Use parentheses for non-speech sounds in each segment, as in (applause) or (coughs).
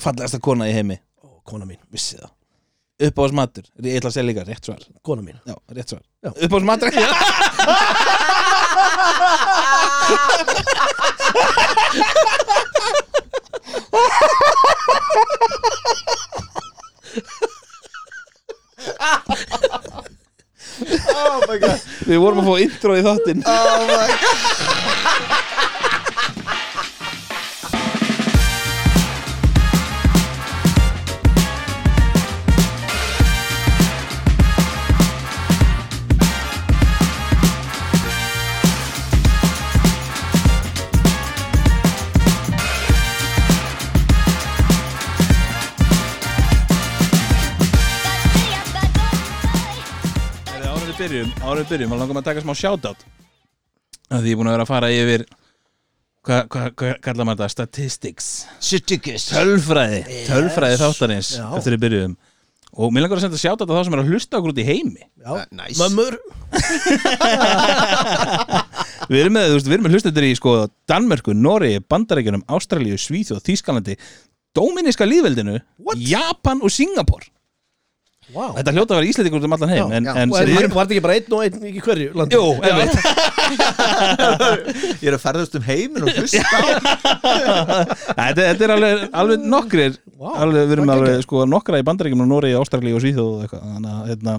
fallegasta kona í heimi. Ó, kona mín, Vissi það. Uppáðs matur, ég ætla að segja líka rétt svar. Kona mín. Já, rétt svar. Já. Uppáðs matur (laughs) Oh my god. Við vorum að fá intro í þáttinn. Oh my god við byrjum, byrjum, þá langum að taka smá shoutout. Af Því ég er búin að vera að fara yfir Hvað hva, hva, kallar maður þetta? Statistics. Shittikis Tölfræði, tölfræði þáttarins Já. Eftir við byrjum Og mér langar að senda shoutout á þá sem er að hlusta okkur út í heimi. Já, Næs mömmur. (laughs) Við erum með, þú veist, við erum með hlustendur í sko Danmörku, Noregi, Bandarækjunum, Ástralíu, Svíþjóð, Þýskalandi Dóminíska líðveldinu, What? Japan og Singapur wow. Þetta hljóta að vera íslendingur um allan heim Já, en, já. en við var, þetta ekki bara einn og einn í hverju landi? Jú, einmitt Ég er að ferðast um heimin og hlusta (laughs) þetta, þetta er alveg, alveg nokkrir Vá, alveg, Við erum er alveg sko nokkra í Ástralíu og Svíþjóð og eitthvað Þannig að, hérna,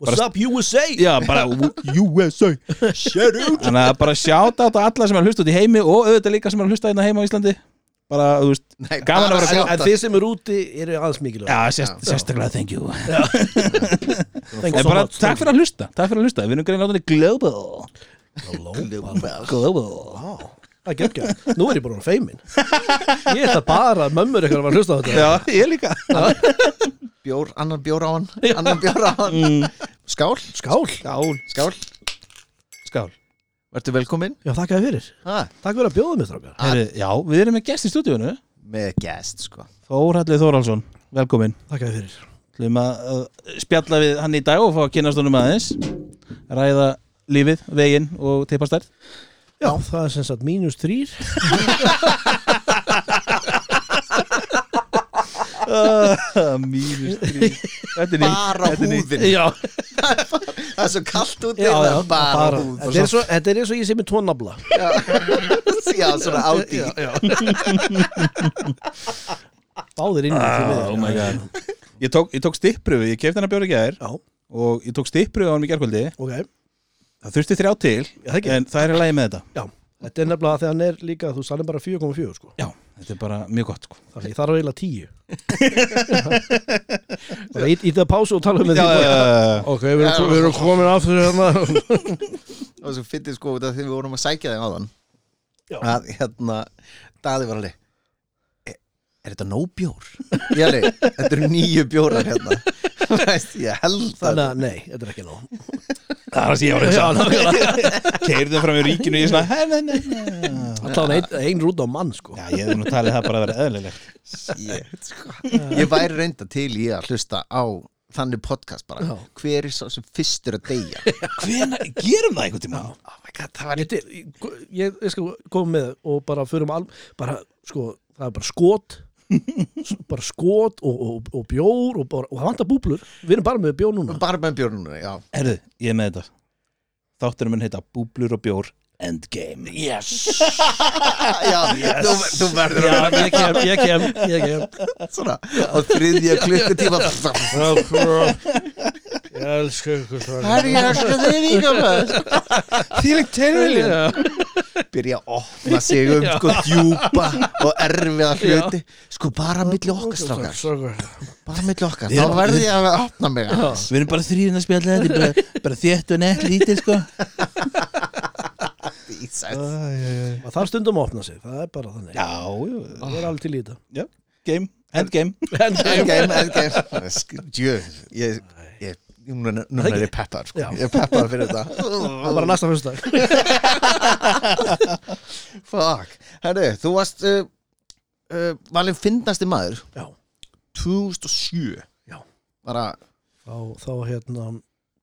What's up USA? já, bara (laughs) USA Shut out Þannig að bara sjáta á alla sem er að hlusta út í heimi og auðvitað líka sem er að hlusta hérna heima á Íslandi Bara, þú veist, Nei, Gaman að vera En, þið sem eru úti eru aðeins mikilvæg já, sérst, sérstaklega thank you. (laughs) Thank you En so bara much. takk fyrir að hlusta, takk fyrir að hlusta. Við erum greið látandi global. Global. Global. Vá, Það er geggjað. Nú er ég bara feimin Ég ætla bara að mömmur eitthvað að hlusta á þetta. Já, ég líka. Bjór, annan bjór á hann Annan bjór á hann. Skál. Skál. Skál. Skál. Skál Vertu velkomin Já, þakka þér fyrir. Ha, Takk fyrir að bjóða mér strákar. Já, við erum með gest í stúdíunu Með gest sko. Þórhallið Þórhalsson, velkomin Þakka þér fyrir. Við erum að uh, spjalla við hann í dag og fá að kynast honum aðeins. Ræða lífið, veginn og teipastærð Já, það er sem sagt mínus þrýr (laughs) Mínus þrír Þetta er Bara þetta er húðin. Já, (laughs) Það er svo kallt út já, já Bara, bara húð Þetta er, svo, þetta er eins og ég sé með tvo nafla. Já, (laughs) svona áti (laughs) Báðir inn miður. Oh my god. Ég tók, ég tók stipppröfu, ég kefti hennar bjóri gær Já, og ég tók stipppröfu á hann í gærkvöldi. Ok. Það þurfti þrjá til Já, það ekki. en það er í lagi með þetta. Já, þetta er nefnilega þegar hann er líka Þú sagði bara 4,4 sko. Já, þetta er bara mjög gott sko. Ég þarf eiginlega 10 (laughs) Bara ít það pásu og tala um já. Ok, við erum, við erum komin aftur hérna (laughs) (laughs) Það var svo fyndið sko af því við vorum að sækja þig á þann Já. að hérna Daði var alveg "Er- þetta nóg bjór? (laughs) Ég alveg, þetta eru nýju bjórar hérna (laughs) Veist, Ég held Þannig að að nei, þetta er ekki nóg Það er það ég var nákvæmlega. (laughs) Keirðum fram í ríkinu og ég svona "Hei, nei, nei, nei." Alltaf ein, ein rúta á mann sko Já, ég hef nú talið það bara að vera eðlilegt Shit, sko. Ég væri reynda til í að hlusta á þannig podcast bara Já. Hver er svo sem fyrstur að deyja Hvena, gerum það einhvern tíma Oh my god, það var ég, ég, ég, ég skal koma með og bara förum al, bara, sko, það er bara skot bara skot og, og, og bjór og, það vantar búblur. Við erum bara með bjór núna. Bara með bjórnuna, já. Herðu, ég er með þetta. Þátturum mun heita Búblur og bjór Endgame. Yes! (laughs) Já, þú, þú verður Já, að ég kem, ég kem, ég kem. Vera svona á þriðja klukkutíma Ég elska ykkur svo Herri, ég elska þig líka (laughs) með Þýlík tilviljun. Byrja að opna sig um sko djúpa og erfiða hluti. Sko bara milli okkar strákar. Bara milli okkar, þá verði ég að opna mig. Við erum bara þrýrin að spjalla þetta er bara, bara þétt og nett lítið sko. Það þarf stundum að opna sig, það er bara þannig. Já, jú, Það er alveg til í þetta. Game, endgame. Endgame, endgame. Ég, ég Núna, núna er ég peppar sko. Ég er peppar fyrir þetta (laughs) Það er bara næsta fyrsta (laughs) Fuck Herru, þú varst uh, uh, valinn fyndnasti maður Já. 2007 Já. Bara, þá, þá hérna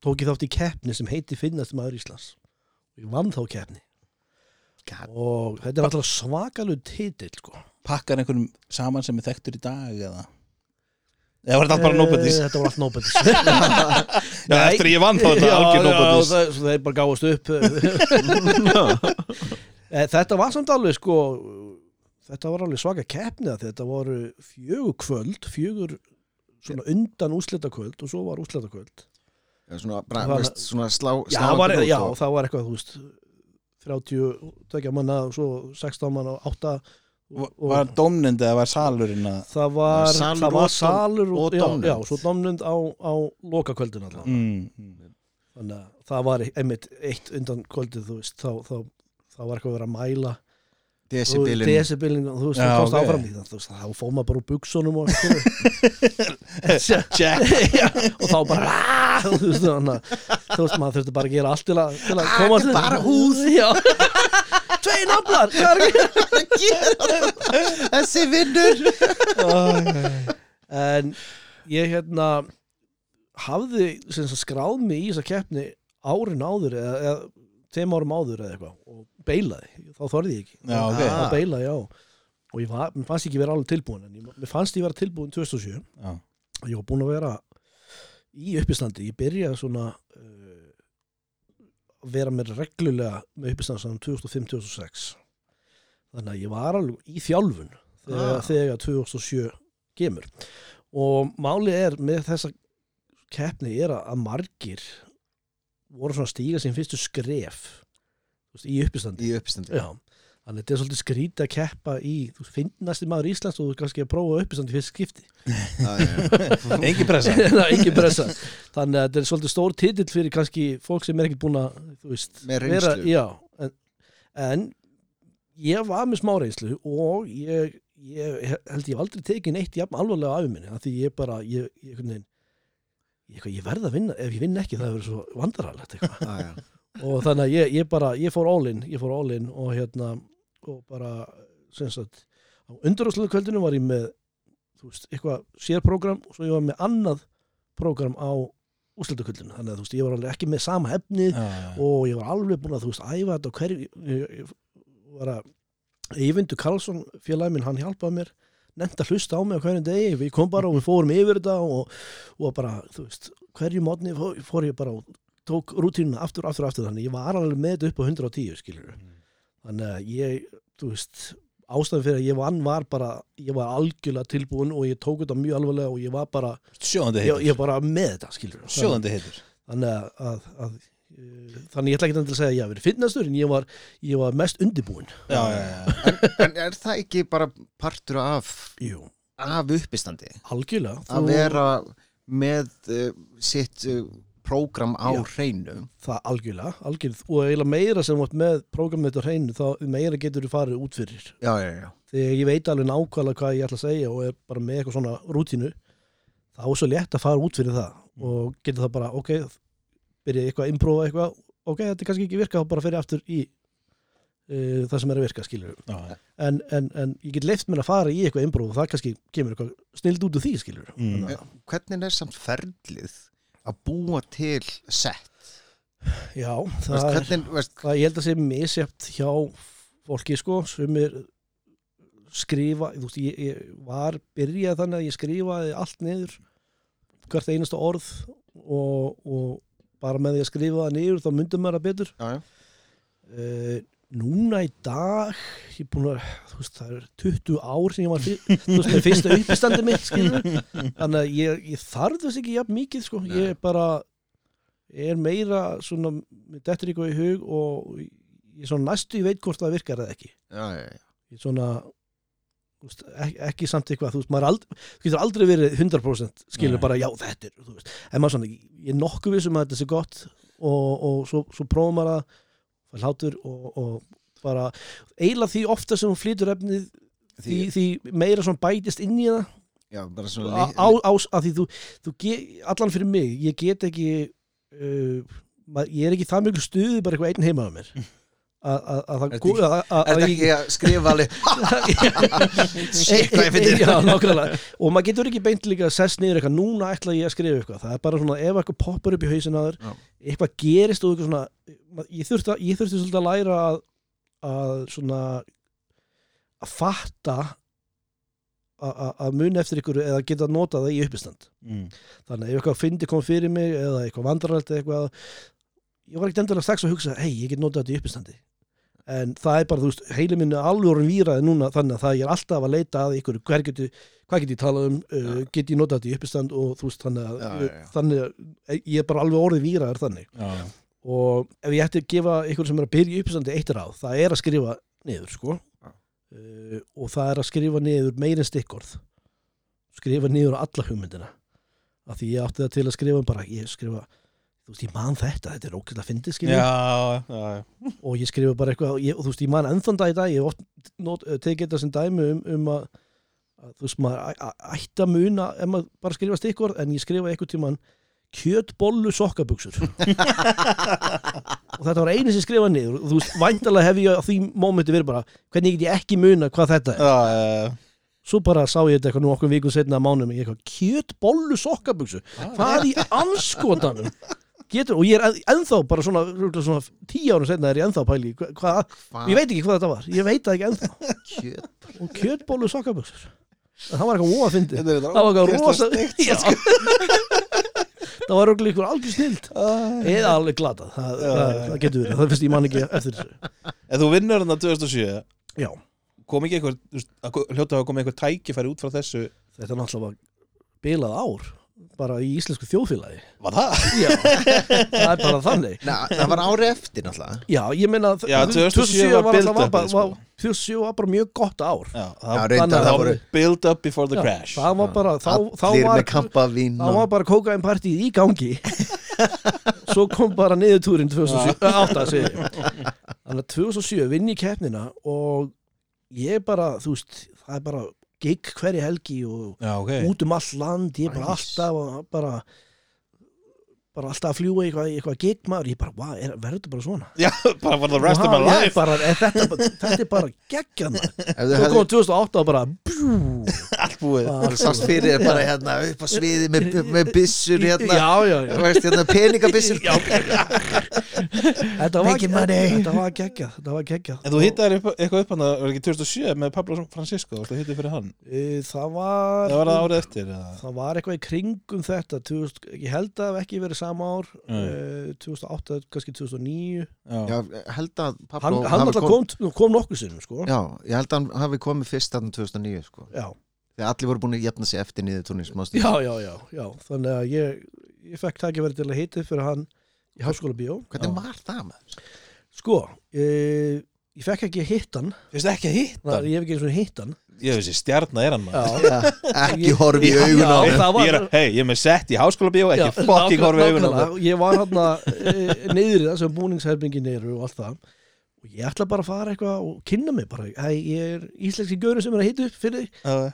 tók ég þátt í keppni sem heiti Finnast maður Íslands ég vann þá keppni God. og þetta er alltaf svakalug titill sko. pakkar einhverjum saman sem er þekktur í dag eða eða var þetta bara Eh, (laughs) Þetta var allt nóbundis (laughs) já, eftir ég vann þá þetta algjör nóbundis það, svo þeir bara gáðast upp. (laughs) Eh, Þetta var samt alveg sko Þetta var alveg svaka keppni Þetta voru fjögur kvöld Fjögur svona undan úslitakvöld Og svo var úslitakvöld Já, svona, bara, Það- veist, svona slá, Já, slá það var, já það var eitthvað, þú veist 30, tvekja manna og svo 16 manna og 8 var dómnind eða var salurinn að það var Salur það og var salur og, og já, dómnefnd. já, svo domnund á, á lokakvöldin alltaf mm, mm. þannig að það var einmitt eitt undan kvöldið þú veist, þá, þá, þá var eitthvað að vera að mæla Decibelin decibelin, þú veist, Já, þú komst ok. áfram í það þú veist, þá fóð maður bara úr buksunum og, (laughs) Check. Já, og þá bara "Ah!" þú veist, þannig að þú veist, maður þurfti bara að gera allt til að, til að koma til bara húð. Já. Tvei naflar hvað er ekki Þessi vinnur. En ég hérna hafði sem sagt, skráð mig í þessa keppni árin áður eða, eða þeim árum áður eða eitthvað og beilaði, þá þorði ég ekki. Já, ok. þá beilaði, já og ég var, fannst ég ekki vera alveg tilbúin en ég, fannst ég vera tilbúin 2007 Já. og ég var búin að vera í uppistandi, ég byrjaði svona uh, að vera mér reglulega með uppistand saman 2005-2006 þannig að ég var alveg í þjálfun þegar, Ah. þegar 2007 kemur. Og máli er með þessa keppni er að margir voru svona stíga sín fyrstu skref í uppistandi. Í uppstandi Já, þannig að þetta er svolítið skrítið að keppa í, þú finnast í maður Íslands og þú kannski að prófa uppistandi fyrst skipti. Engin pressa. (laughs) Engin pressa. Þannig að þetta er svolítið stór titill fyrir kannski fólk sem er ekkert búin að þú veist, reynslu. já, en, en ég var með smá reynslu og ég, ég held ég aldrei tekið neitt jafn alvarlega af minni, því ég bara ég, ég, veginn, ég, ég verð að vinna ef ég vinn ekki það verður svo vandaralegt eitthvað. Og þannig að ég, ég bara, ég fór all in ég fór all in og hérna og bara, sem sagt á undarúslega kvöldinu var ég með veist, eitthvað sérprogram og svo ég var með annað program á úrslutakvöldinu, þannig að þú veist, ég var alveg ekki með sama efni og ég var alveg búin að þú veist, æfa þetta og hverju var að Eyvindur Karlsson, félagi minn, hann hjálpaði mér nefnt að hlusta á mig á hverjum degi. Við kom bara og við fórum yfir þetta og, og bara, þú veist, hverju mótni fór, fór ég bara og tók rútínuna aftur, aftur, aftur, þannig ég var alveg með þetta upp á 110, skilur þannig að ég, þú veist ástæðan fyrir að ég vann var bara ég var algjörlega tilbúin og ég tók þetta mjög alvarlega og ég var bara, sjóðandi ég, heitur. ég bara með þetta, skilur sjóðandi heitur. Þannig að, að, að eh, þannig ég ætla ekki að segja að ég hafi verið finnastur en ég var, ég var mest undibúin já, já, já. En er það ekki bara partur af, Jú, af uppistandi? algjörlega. Að vera með uh, sitt uh, prógram á Já. hreinu. Það algjörlega, algjörlega. Og eiginlega meira sem vart með prógramið þetta á hreinu þá meira getur þú farið út fyrir. Já, já, já. Þegar ég veit alveg nákvæmlega hvað ég ætla að segja og er bara með eitthvað svona rútínu þá er svo létt að fara út fyrir það. Og getur það bara, ok byrja ég eitthvað að improva eitthvað ok, þetta er kannski ekki virka, þá bara fyrir aftur í uh, það sem er að virka, skilur Já, já. en, en, en ég get leift mér að fara í eitthvað improv og það kannski kemur eitthvað snild út úr því, skilur Mm. Þannig að, Hvernig er samt ferlið að búa til sett? já, Veist, það er hvernig, veist, það ég held að sé misjæft hjá fólki sko sem er skrifa, þú veist, ég, ég var byrjað þannig að ég skrifaði allt niður hvert einasta orð og, og bara með því að skrifa það niður þá myndum maður að betur já, já. uh, núna í dag ég er búin að, þú veist, það er 20 ár sem ég var, fyr, þú veist, með fyrsta uppistandi mitt, skilur þannig að ég, ég þarf þess ekki jafn mikið, sko, ég er bara ég er meira svona, með dettur eitthvað í hug og ég er svona næstu, ég veit hvort það virkar eða ekki. Já, já, já. ég er svona þú veist, ekki, ekki samt eitthvað, þú veist, maður er aldrei, þú getur aldrei verið 100% skilur Nei. bara, já, þetta er, þú veist. En maður svona, ég er nokkuð vissum að þetta sé gott og, og svo, svo prófum maður að fær hlátur og, og bara, eiginlega því ofta sem hún flytur efnið því, því meira svona bætist inn í það. Já, bara svona á, á, á, því þú, þú ge, allan fyrir mig, ég get ekki uh, ég er ekki það mjög stuði bara eitthvað einn heima á mér (laughs) að að- að það Ertu gó- að- að- að þetta ekki að skrifa alveg? (laughs) Shit, hvað ég fyndi? Já, nákvæmlega. Og maður getur ekki beint líka að sess niður eitthvað núna ætla ég að skrifa eitthvað. Það er bara svona ef eitthvað poppar upp í hausin að þér eitthvað gerist og eitthvað svona ég þurfti, að- ég þurfti svolítið að læra að, að svona að fatta að muni eftir ykkur eða geta notað það í uppistand. Mm. þannig að ef eitthvað fyndi kom fyrir mig eða eitthvað vandraralt eða eitthvað ég var ekkert endilega strax að hugsa hei, ég get notað þetta í uppistandi en það er bara, þú veist, heili minni alveg orðin víraði núna þannig að það er alltaf að leita að ykkur hver get ég, hvað get ég talað um? Uh, get ég notað þetta í uppistand og þú veist þannig að, Já, já, já. þannig að ég er bara alveg orðið víraður þannig. Og ef ég ætti að gefa ykkur sem er að byrja í uppstandi eitt ráð, það er að skrifa niður sko. Uh, og það er að skrifa niður meirinn stikkorð. Skrifa niður alla hugmyndina. Af því ég átti það til að skrifa bara, ég skrifa þú veist, ég man þetta, þetta er ókvæmlega fyndið skilja já, já, já. og ég skrifa bara eitthvað, og þú veist, ég man ennþann dag í dag, ég hef oft not, eh, tekið þetta sem dæmi um, um að, að þú veist, maður ætti að muna ef maður bara skrifa stikkorð, en ég skrifa eitthvað tíman kjötbollu sokkabuxur. (laughs) Og þetta var einu sem skrifa niður. Og þú veist, væntalega hef ég á því mómenti verið bara, hvernig get ég ekki muna hvað þetta er, Já, já, svo bara sá ég þetta eitthvað nú okkur vikum setna að mánum, ég eitthvað kjötbollu sokkabuxur, hvað í anskotanum getur, og ég er ennþá bara svona, svona tíu árum setna er ég ennþá að pæli, hva- hvað, ég veit ekki hvað þetta var ég veit það ekki ennþá, Kjöt. Og kjötbollu sokkabuxur. Það var eitthvað óa fyndi það var eitthvað rosa Já. (laughs) það var ykkur algjör snild eða alveg glatað. Það, Já, það, það getur verið, það finnst ég man ekki eftir þessu. En þú vinnur hann 2007 já, kom ekki eitthvað, veist, að ko- hljóta að koma eitthvað tækifæri út frá þessu? Þetta er náttúrulega bilað ár bara í íslensku þjóðfélagi. Var það? já, það er bara þannig. Nei, það var ári eftir náttúrulega. Já, ég meina Já, 2007 var var, build-upið, var, var, sko. 2007 var bara mjög gott ár. Já, Já, það, reyndar Þannig að það það voru build up before the Já, crash. það var bara, þá, þá allir var með kampavín þá var bara kókain partíð í gangi. (laughs) Svo kom bara niðurtúrin 2008 segi ég. þannig að 2007 vinn í keppnina og ég bara, þú veist það er bara gig hverja helgi og Já, ok. út um all land ég er bara Nice. alltaf og bara bara alltaf að fljúa í eitthvað, eitthvað gig maður. Ég bara, wow, er, verður þetta bara svona? Já, (laughs) bara for the rest of my life. bara, er þetta, þetta er bara geggjana Ef þú svo hefði kom 2008 og bara bjú, Allt búið bara- sást fyrir bara hérna upp á sviði (laughs) með, með byssur hérna. Já, já, já. Þú veist, hérna peningabyssur. Já. (laughs) þetta var, money. þetta var geggjað þetta var geggjað. En þú hittaði upp, eitthvað upp hann það var ekki 2007 með Pablo Francisco Þú hittaði fyrir hann? E, það var Það var það árið eftir eða? það var eitthvað í kringum þetta 2000, ég held að það hef ekki verið sama ár e, 2008, kannski 2009 Já, held að hann, Pablo hann hafi alltaf kom, kom nokkuð sinnum sko. Já, ég held að hann hafi komið fyrst þarna 2009 sko. já, Þegar allir voru búin að jafna sig eftir niður tónir smást já, já, já, já. Þannig að ég, ég fekk það ekki verið til að hitta fyrir hann í háskóla bíó Hvernig Já. var það maður? sko, e, ég fekk ekki að hitta hann. Finnst ekki að hitta Þannig að ég hef ekki eins og hitt hann. Ég veist, stjarnar er hann maður. Já, Ekki horfi í augun á er, hei, ég er með sett í háskóla bíó ekki Já, fucking horfið augun á mér ég var hann e, neyðri það sem búningsherbingin eru og allt það. Og ég ætla bara að fara eitthvað og kynna mig bara, hei, ég er íslenski görur sem er að hitta upp fyrir þig. Já,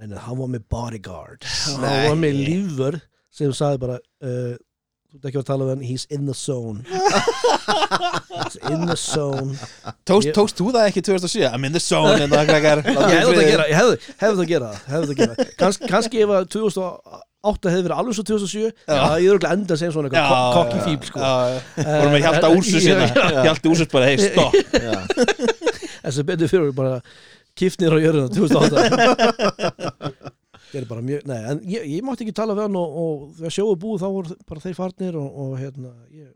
en hann var með bodyguard hann Nei. var með lífur sem sagði bara uh, þú ert ekki að tala um hann, he's in the zone he's in the zone Tókst, Ég- tókst þú það ekki 2007? I'm in the zone en það (laughs) krakkar ég hefði það að gera, ég hefði, hefði það að gera hefði það að gera, Kans, kannski ef að 2008 hefði verið alveg svo 2007 já. Ég er örugglega enda sem svona eitthvað ko- kokki fíl sko. Vorum við hjalta úrsus hérna já. Hjalti úrsus bara, hei, stopp Já, (laughs) en sem betur fyrir bara kiftnir á jörðina 2008 það (laughs) er bara mjög, nei, en ég, ég mátti ekki tala við hann og, og þegar sjóðu búið þá voru bara þeir farnir og, og hérna ég,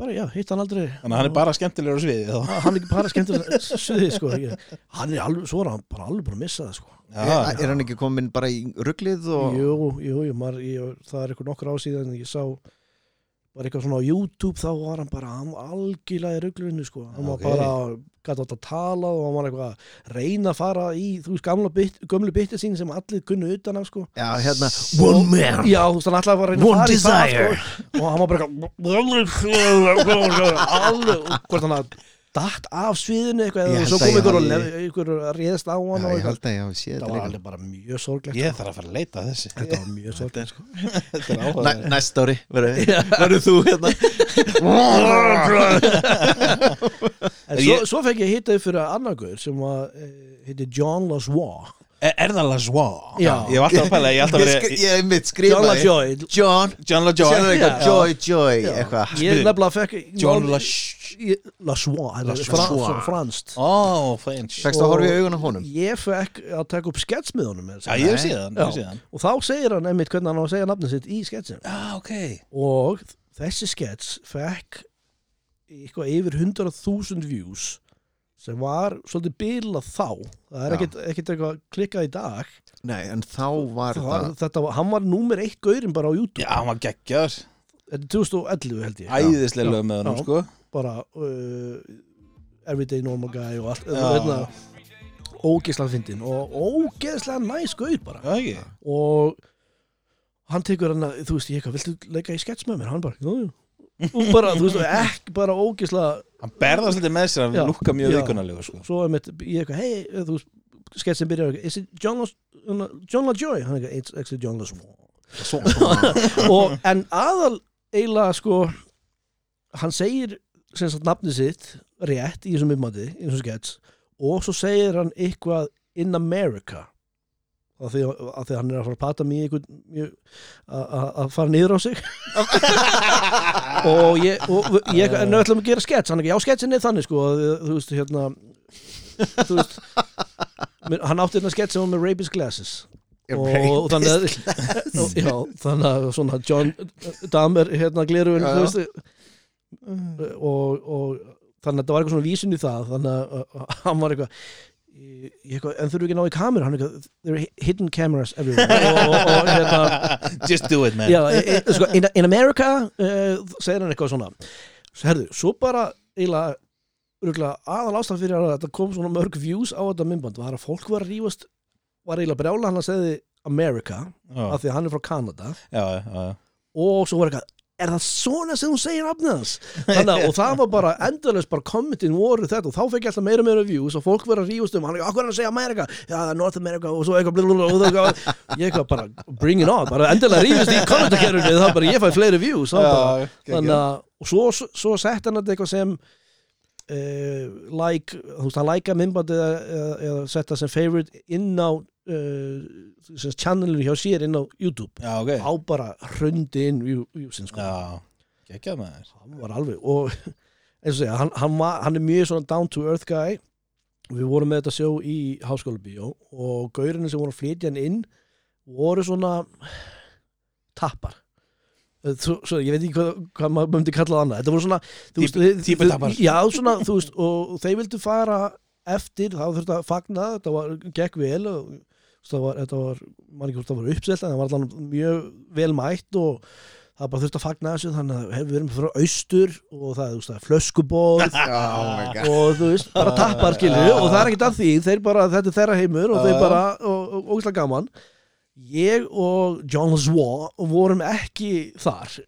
bara já, hitt hann aldrei. Þannig að hann er bara skemmtilegur á sviði þá. Ha- hann er ekki bara skemmtilega sviði sko ég, hann er alveg, svo er hann bara alveg búin að missa það sko. Já, Er hann ekki komin bara í rugglið og jú, jú, jú, maður, ég, það er eitthvað nokkur ásíðan ég sá bara eitthvað svona á YouTube þá var hann bara, hann var algjörlega í ruglunni sko, hann var Ok. bara gæti átt að tala og hann var eitthvað að reyna að fara í, þú veist, gamla bit, gömlu bitið sín sem allir kunnu utan af sko Já, hérna One man Já, þú veist, hann að fara að reyna One að fara í desire. það sko, og hann var bara eitthvað (laughs) alveg, hvort hann að datt af sviðinu eitthvað held svo kom og ykkur að réðst á hann Já, og ég eitthvað. held að ég hafi séð það þetta var alveg bara mjög sorglegt Ég sko. þarf að fara að leita að þessi þetta var mjög sorglegt. sko. (laughs) Þetta er Næ. Næst ári verður þú hérna? (laughs) (laughs) Svo, svo fekk ég hitta upp fyrir annargur sem var, eh, John Lazois Er, það Lajoie? Já. Ég hef alltaf að pæla, ég hef alltaf Ég, verið ég mitt John skrifaði LaJoy John. John Lajoie. Eitthvað? Já. Joy, Joy. Eitthvað. Ég nefnilega fekk John Lajoie. Lajoie Lajoie. Franskt. Ó, French. Fækst að horfa í augun á honum? Ég fekk að taka upp skets með honum Já, ég hef séð hann, ég hef Já. og þá segir hann einmitt hvernig hann á að segja nafnið sitt í sketsin Já, ok. Og þessi skets fekk eitthvað yfir 100.000 views sem var svolítið bilað þá. Það er ekkert, eitthvað klikkað í dag. Nei, en þá var það það þetta var, hann var númer eitt gaurinn bara á YouTube. Já, hann var geggjar þetta er 2011 held ég. Æðislega lög með hann, sko. Bara uh, Everyday Normal Guy og allt hérna, ógeðslega fyndin og ógeðslega næs gaur bara. Ekki? Og hann tekur hann að, þú veist, ég eitthvað, viltu leika í skets með mér? Hann bara, jú, jú. Og bara, þú veist, ekki bara ógeðslega Hann berðast svolítið með sér að lukka mjög vikunarlega, sko svo er mitt, ég eitthvað, hei, þú sketsin byrjar, is it John, John LaJoy? Hann eitthvað, it's actually John LaJoy en aðal eiginlega, sko hann segir, sem sagt, nafnið sitt rétt í þessum ummati, í þessum skets og svo segir hann eitthvað in America af því, að hann er að fara að pata mjög- að- fara niður á sig. (laughs) Og ég, og ég ætlum að gera skets, hann ekki, já sketsin er þannig sko, að, þú veist, hérna þú veist hann átti hérna skets sem var með Rabies Glasses. Og, og þannig að (laughs) já, þannig að svona John Dahmer hérna veist. Og, og þannig að það var eitthvað svona vísun í það þannig að hann var eitthvað eitthvað, en þurfum við ekki að ná í kameru? Hann er eitthvað, there are hidden cameras everywhere. Og, og, og hérna Just do it, man. Já, e, e, sko, in, in America uh, segir hann eitthvað svona. Svo, herðu, svo bara eiginlega aðal ástæð fyrir að þetta kom svona mörg views á þetta myndband var að fólk var að rífast var eiginlega brjála hann að segði America Já, af því að hann er frá Kanada. Já, já. Og svo var eitthvað er það svona sem hún segir að- og það var bara endalist bara kommentin voru þetta og þá fekk ég alltaf meira og meira views og fólk verið að rífast um hann er hvað er hann að segja Amerika, já það er North America og svo eitthvað og það ég eitthvað bara bring it on, bara endilega rífast í kommentakerfinu það er bara ég fæ fleiri views þá bara, þannig að og svo, svo, sett hann þetta eitthvað sem uh, like, þú veist, hann læka myndbandi eða, setta sem favorite inn á uh, sem channelinu hjá sér inn á YouTube. Já, ok. Á bara hrundi inn view- viewsin sko. Já, geggjað með þér. Hann var alveg (laughs) og segja, hann, hann, var, hann er mjög svona down to earth guy. Við vorum með þetta sjó í háskóla bíó og gaurinu sem voru að flytja hann inn voru svona tappar. Eh, svo, svo, ég veit ekki hvað, hvað maður myndi kalla það annað. Þetta voru svona þú Típ- þið- já, svona, þú veist, og, þeir vildu fara eftir, þá þurfti að fagna þetta var, gekk vel og, þú veist, það var, þetta var, mann ekki hvort það var uppselt en það var allan mjög vel mætt og það bara þurfti að fagna þessu þannig að hefur verið frá austur og það, veist, það er flöskubóð (laughs) Oh og þú veist, bara tappar skilju og það er ekkert að því, þeir bara, þetta er þeirra heimur og þeir bara, og, og gaman. Ég og John Lazoie vorum ekki þar.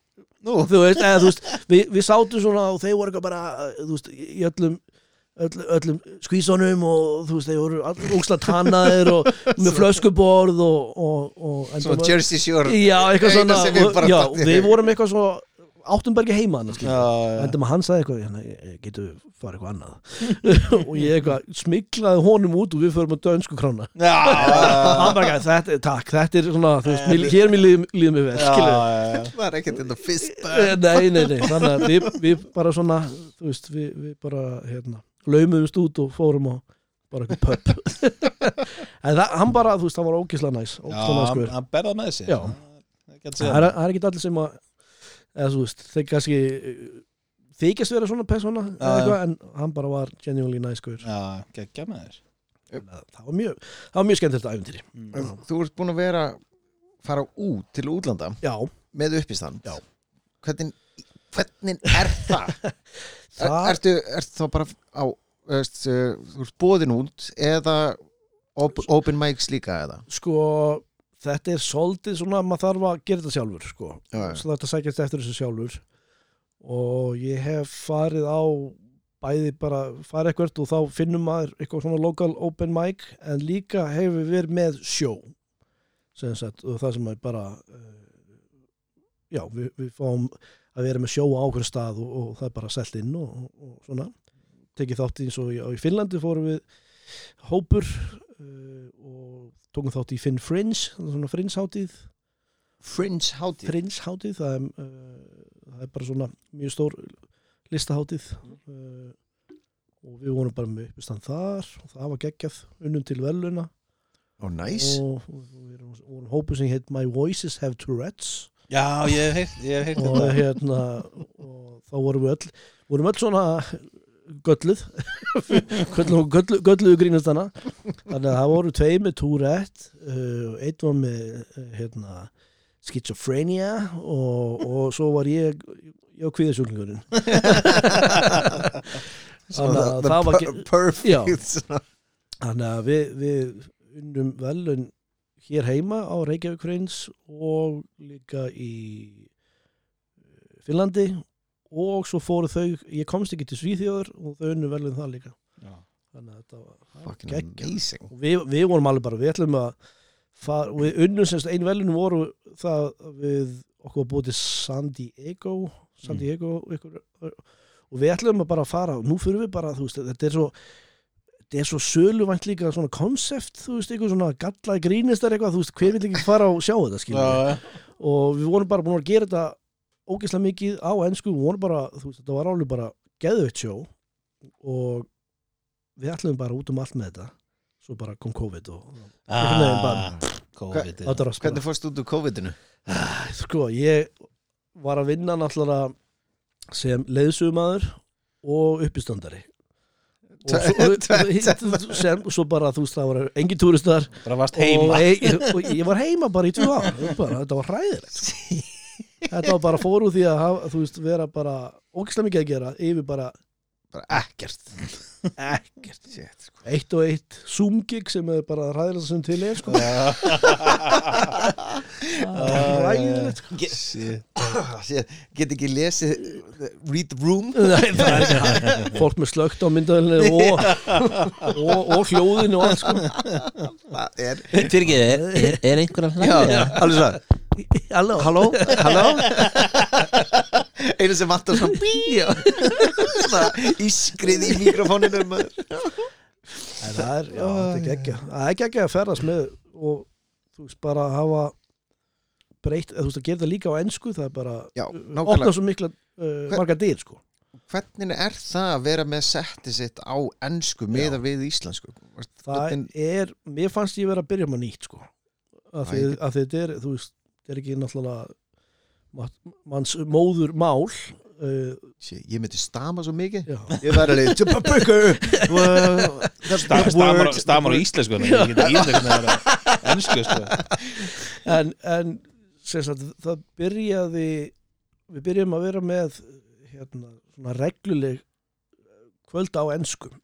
Nú, þú veist, eða þú veist við, við sátum svona og þeir voru eitthvað bara þú veist, í öllum öll, öllum skvísunum og þú veist, þeir voru óksla tannaðir og með flöskuborð og, og, og svo var- Jersey Shore já, eitthvað svona og, já, við vorum eitthvað svo áttum bara ekki heima hann Já, já. En það hann sagði eitthvað hérna, getur við fara eitthvað annað. (laughs) Og ég eitthvað smiklaði honum út og við förum að dönsku krána hann bara gæði, þetta, takk, þetta er svona veist, hér mér líður líð mig vel Það er ekkert þetta fyrst Eh, Nei, nei, nei, þannig að við, við bara svona, þú veist, við, við bara, hérna, laumuðumst út og fórum á bara eitthvað pub. (laughs) En það, hann bara, þú veist, hann var ógislega næs Já, hann, hann berða með Já. Það er er, er ekki allir sem að eða þú veist, þeir kannski þykjast vera svona persóna eða Já, eitthvað, en hann bara var genuinely næs guður Já, geggjað með þér. Það var mjög, það var mjög skemmtilegt æfintýri Mm. Þú ert búin að vera fara út til útlanda Já, með uppistand. Já. Hvernig, hvernig er það? (laughs) er, ertu, ertu þá bara á veist, uh, þú ert bóðin út eða op, open mics líka eða? sko þetta er soldið svona að maður þarf að gera þetta sjálfur sko, svo þetta sækjast eftir þessu sjálfur. Og ég hef farið á bæði bara farið eitthvað og þá finnum maður eitthvað svona local open mic en líka hefur verið með sjó sem sagt, og það sem er bara uh, já, við, við fáum að vera með sjó á ákveðin stað og, og það er bara selt inn og, og, og svona. Tekið þátt eins og í, í Finnlandi fórum við hópur uh, og tókum þátt í Finn Fringe svona Fringe hátíð Fringe hátíð Fringe hátíð það er, uh, það er bara svona mjög stór listahátíð. Uh, og við vorum bara með uppistand þar og það var geggjað unnum til veluna Ó, næs. Og, við erum, vorum hópu sem heit My Voices Have Tourette's Já, ég hef heyrt, heyrt og þetta. hérna og þá vorum við öll vorum öll svona gölluð. (laughs) Gölluð, gölluð, gölluðu grínastana þannig að það voru tvei með Tourette uh, einn var með uh, hérna, schizophrenia og, og svo var ég ég var kvíðasjúlingurinn (laughs) Þannig að það var Perfect svona. þannig að við, við unnum velun hér heima á Reykjavík Hreins og líka í uh, Finnlandi. Og svo fóru þau, ég komst ekki til Svíþjóður og þau unnum velun það líka. Já. þannig að þetta var, amazing. Og við, við vorum alveg bara, við ætlum að fara, við unnum semst einu velun voru það að við okkur búið til San Diego San Mm. Diego ykkur, og við ætlum að bara fara. Og nú fyrir við bara, þú veist, þetta er svo þetta er svo söluvænt líka svona konsept, þú veist, eitthvað svona gallaði grínistar eitthvað, þú veist, hver vil ekki fara og sjá þetta skilur Já, og við vorum bara búin að gera þetta ógeðslega mikið á ennsku, við vorum bara þú veist, þetta var alveg bara geðveitt sjó og við ætlum bara út um allt með þetta. Svo bara kom COVID og bara- ah, COVID þetta var Hvernig fórst út úr COVID-inu? sko, ég var að vinna náttúrulega sem leiðsugumæður og uppistandari og svo, bara þú veist það var engin túristar. Bara varst heima. Og, ég var heima bara í ár. Bara, þetta var hræðilegt þetta var bara fór úr því að þú veist, vera bara ógislega mikið að gera yfir Bara ekkert ekkert Shit, sko. eitt og eitt Zoom-gig sem er bara hræðilegt sem til er sko. (laughs) hræðilegt sko. (coughs) Shit. Get ekki lesið Read the room (laughs) Nei, er ekki fólk með slögt á myndaðinni og, og, og hljóðinu og allt sko. Það er er, er, er einhver að Já, alveg svo Halló. Halló, halló? Einu sem vantar svona bí Svona ískrið í mikrofóninum En það er, já, þetta er geggja það er geggja að ferðast með og þú veist bara að hafa breytt, þú veist að gera það líka á ennsku það er bara, Já, opna svo mikla uh, marga dyr sko. Hvernig er það að vera með setti sitt á ennsku meða við íslensku? það Hvernig- er, mér fannst ég vera að byrja með nýtt sko. Að, Æ, því, að þetta er, þú veist er ekki náttúrulega manns móður mál uh, Shit, Ég myndi stama svo mikið. Já, Ég væri alveg Stamar stamar á íslensku Ég geti íslensku með það Ennsku sko. En, en sem sagt, það byrjaði við byrjum að vera með hérna, svona regluleg kvöld á enskum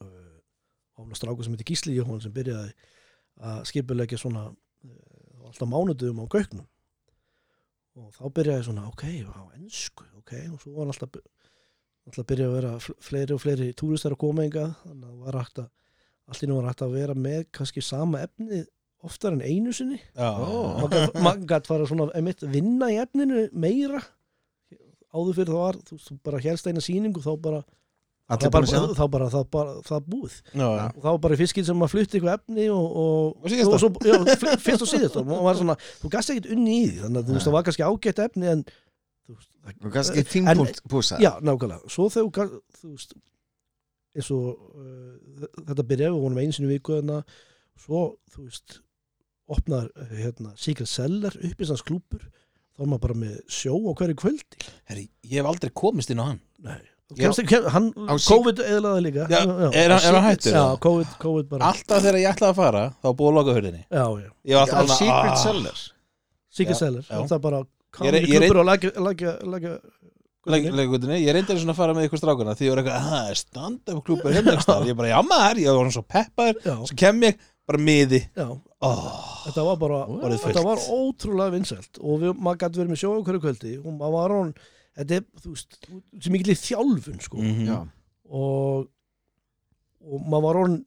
og hún stráku sem heitir Gísli Jóhann sem byrjaði að skipulegja svona alltaf mánudum á gauknum. Og þá byrjaði svona ok, á ensku, ok og svo var alltaf alltaf byrjaði að vera fl- fleiri og fleiri túristar að koma engað þannig að var hægt að allt í nú var hægt að vera með kannski sama efni oftar en einu sinni. Ó. maður gætt fara svona einmitt, vinna í efninu meira. Áður fyrir það var þú, þú bara helst eina sýningu þá bara Allir það? sjá bara, þá bara, það bara það búið. Já, já. og þá var bara fiskinn sem að flutti eitthvað efni og, og, Og síðasta. svo, já, fyrst og síðast. Og var svona, þú gast ekkert unni í því þannig að þú veist það var kannski ágætt efni en þú það, Og kannski En- tímpunkt púsa já, nákvæmlega. Svo þegar þú veist eins og uh, þetta byrjaði við vonum í viku þannig að svo, þú veist opnar hérna, Secret Cellar upp í sanns klúpur þá er maður bara með sjó á hverju kvöldi. Herri, ég hef aldrei komist inn á hann. Nei. Já. kemst kem, hann, COVID eðlaði líka. Já, er hann- er hann hættur? Já, COVID, COVID bara Alltaf þegar ég ætlaði að fara Þá var búið að loka hurðinni. Já, já, Ég var Á alltaf bara Secret ah, Cellar Secret Já, Cellar já. það er bara er- er- klúpur og lækja lækja, lækja leg- leikvöldinni. Ég reyndi að fara með ykkur strákuna Því ég var eitthvað, það er stand-up klúpur hérna einhvers staðar." Ég bara, já maður, ég var svona svo peppaður. Já, Svo kem ég, bara miði. Já, oh, þetta var bara þetta var ótrúlega vinsælt og við, maður gæti verið með sjó á hverju kvöldi. Og maður var hann, þetta er, þú veist sem mikil þjálfun, sko. Mhm. Já, og og maður var orðin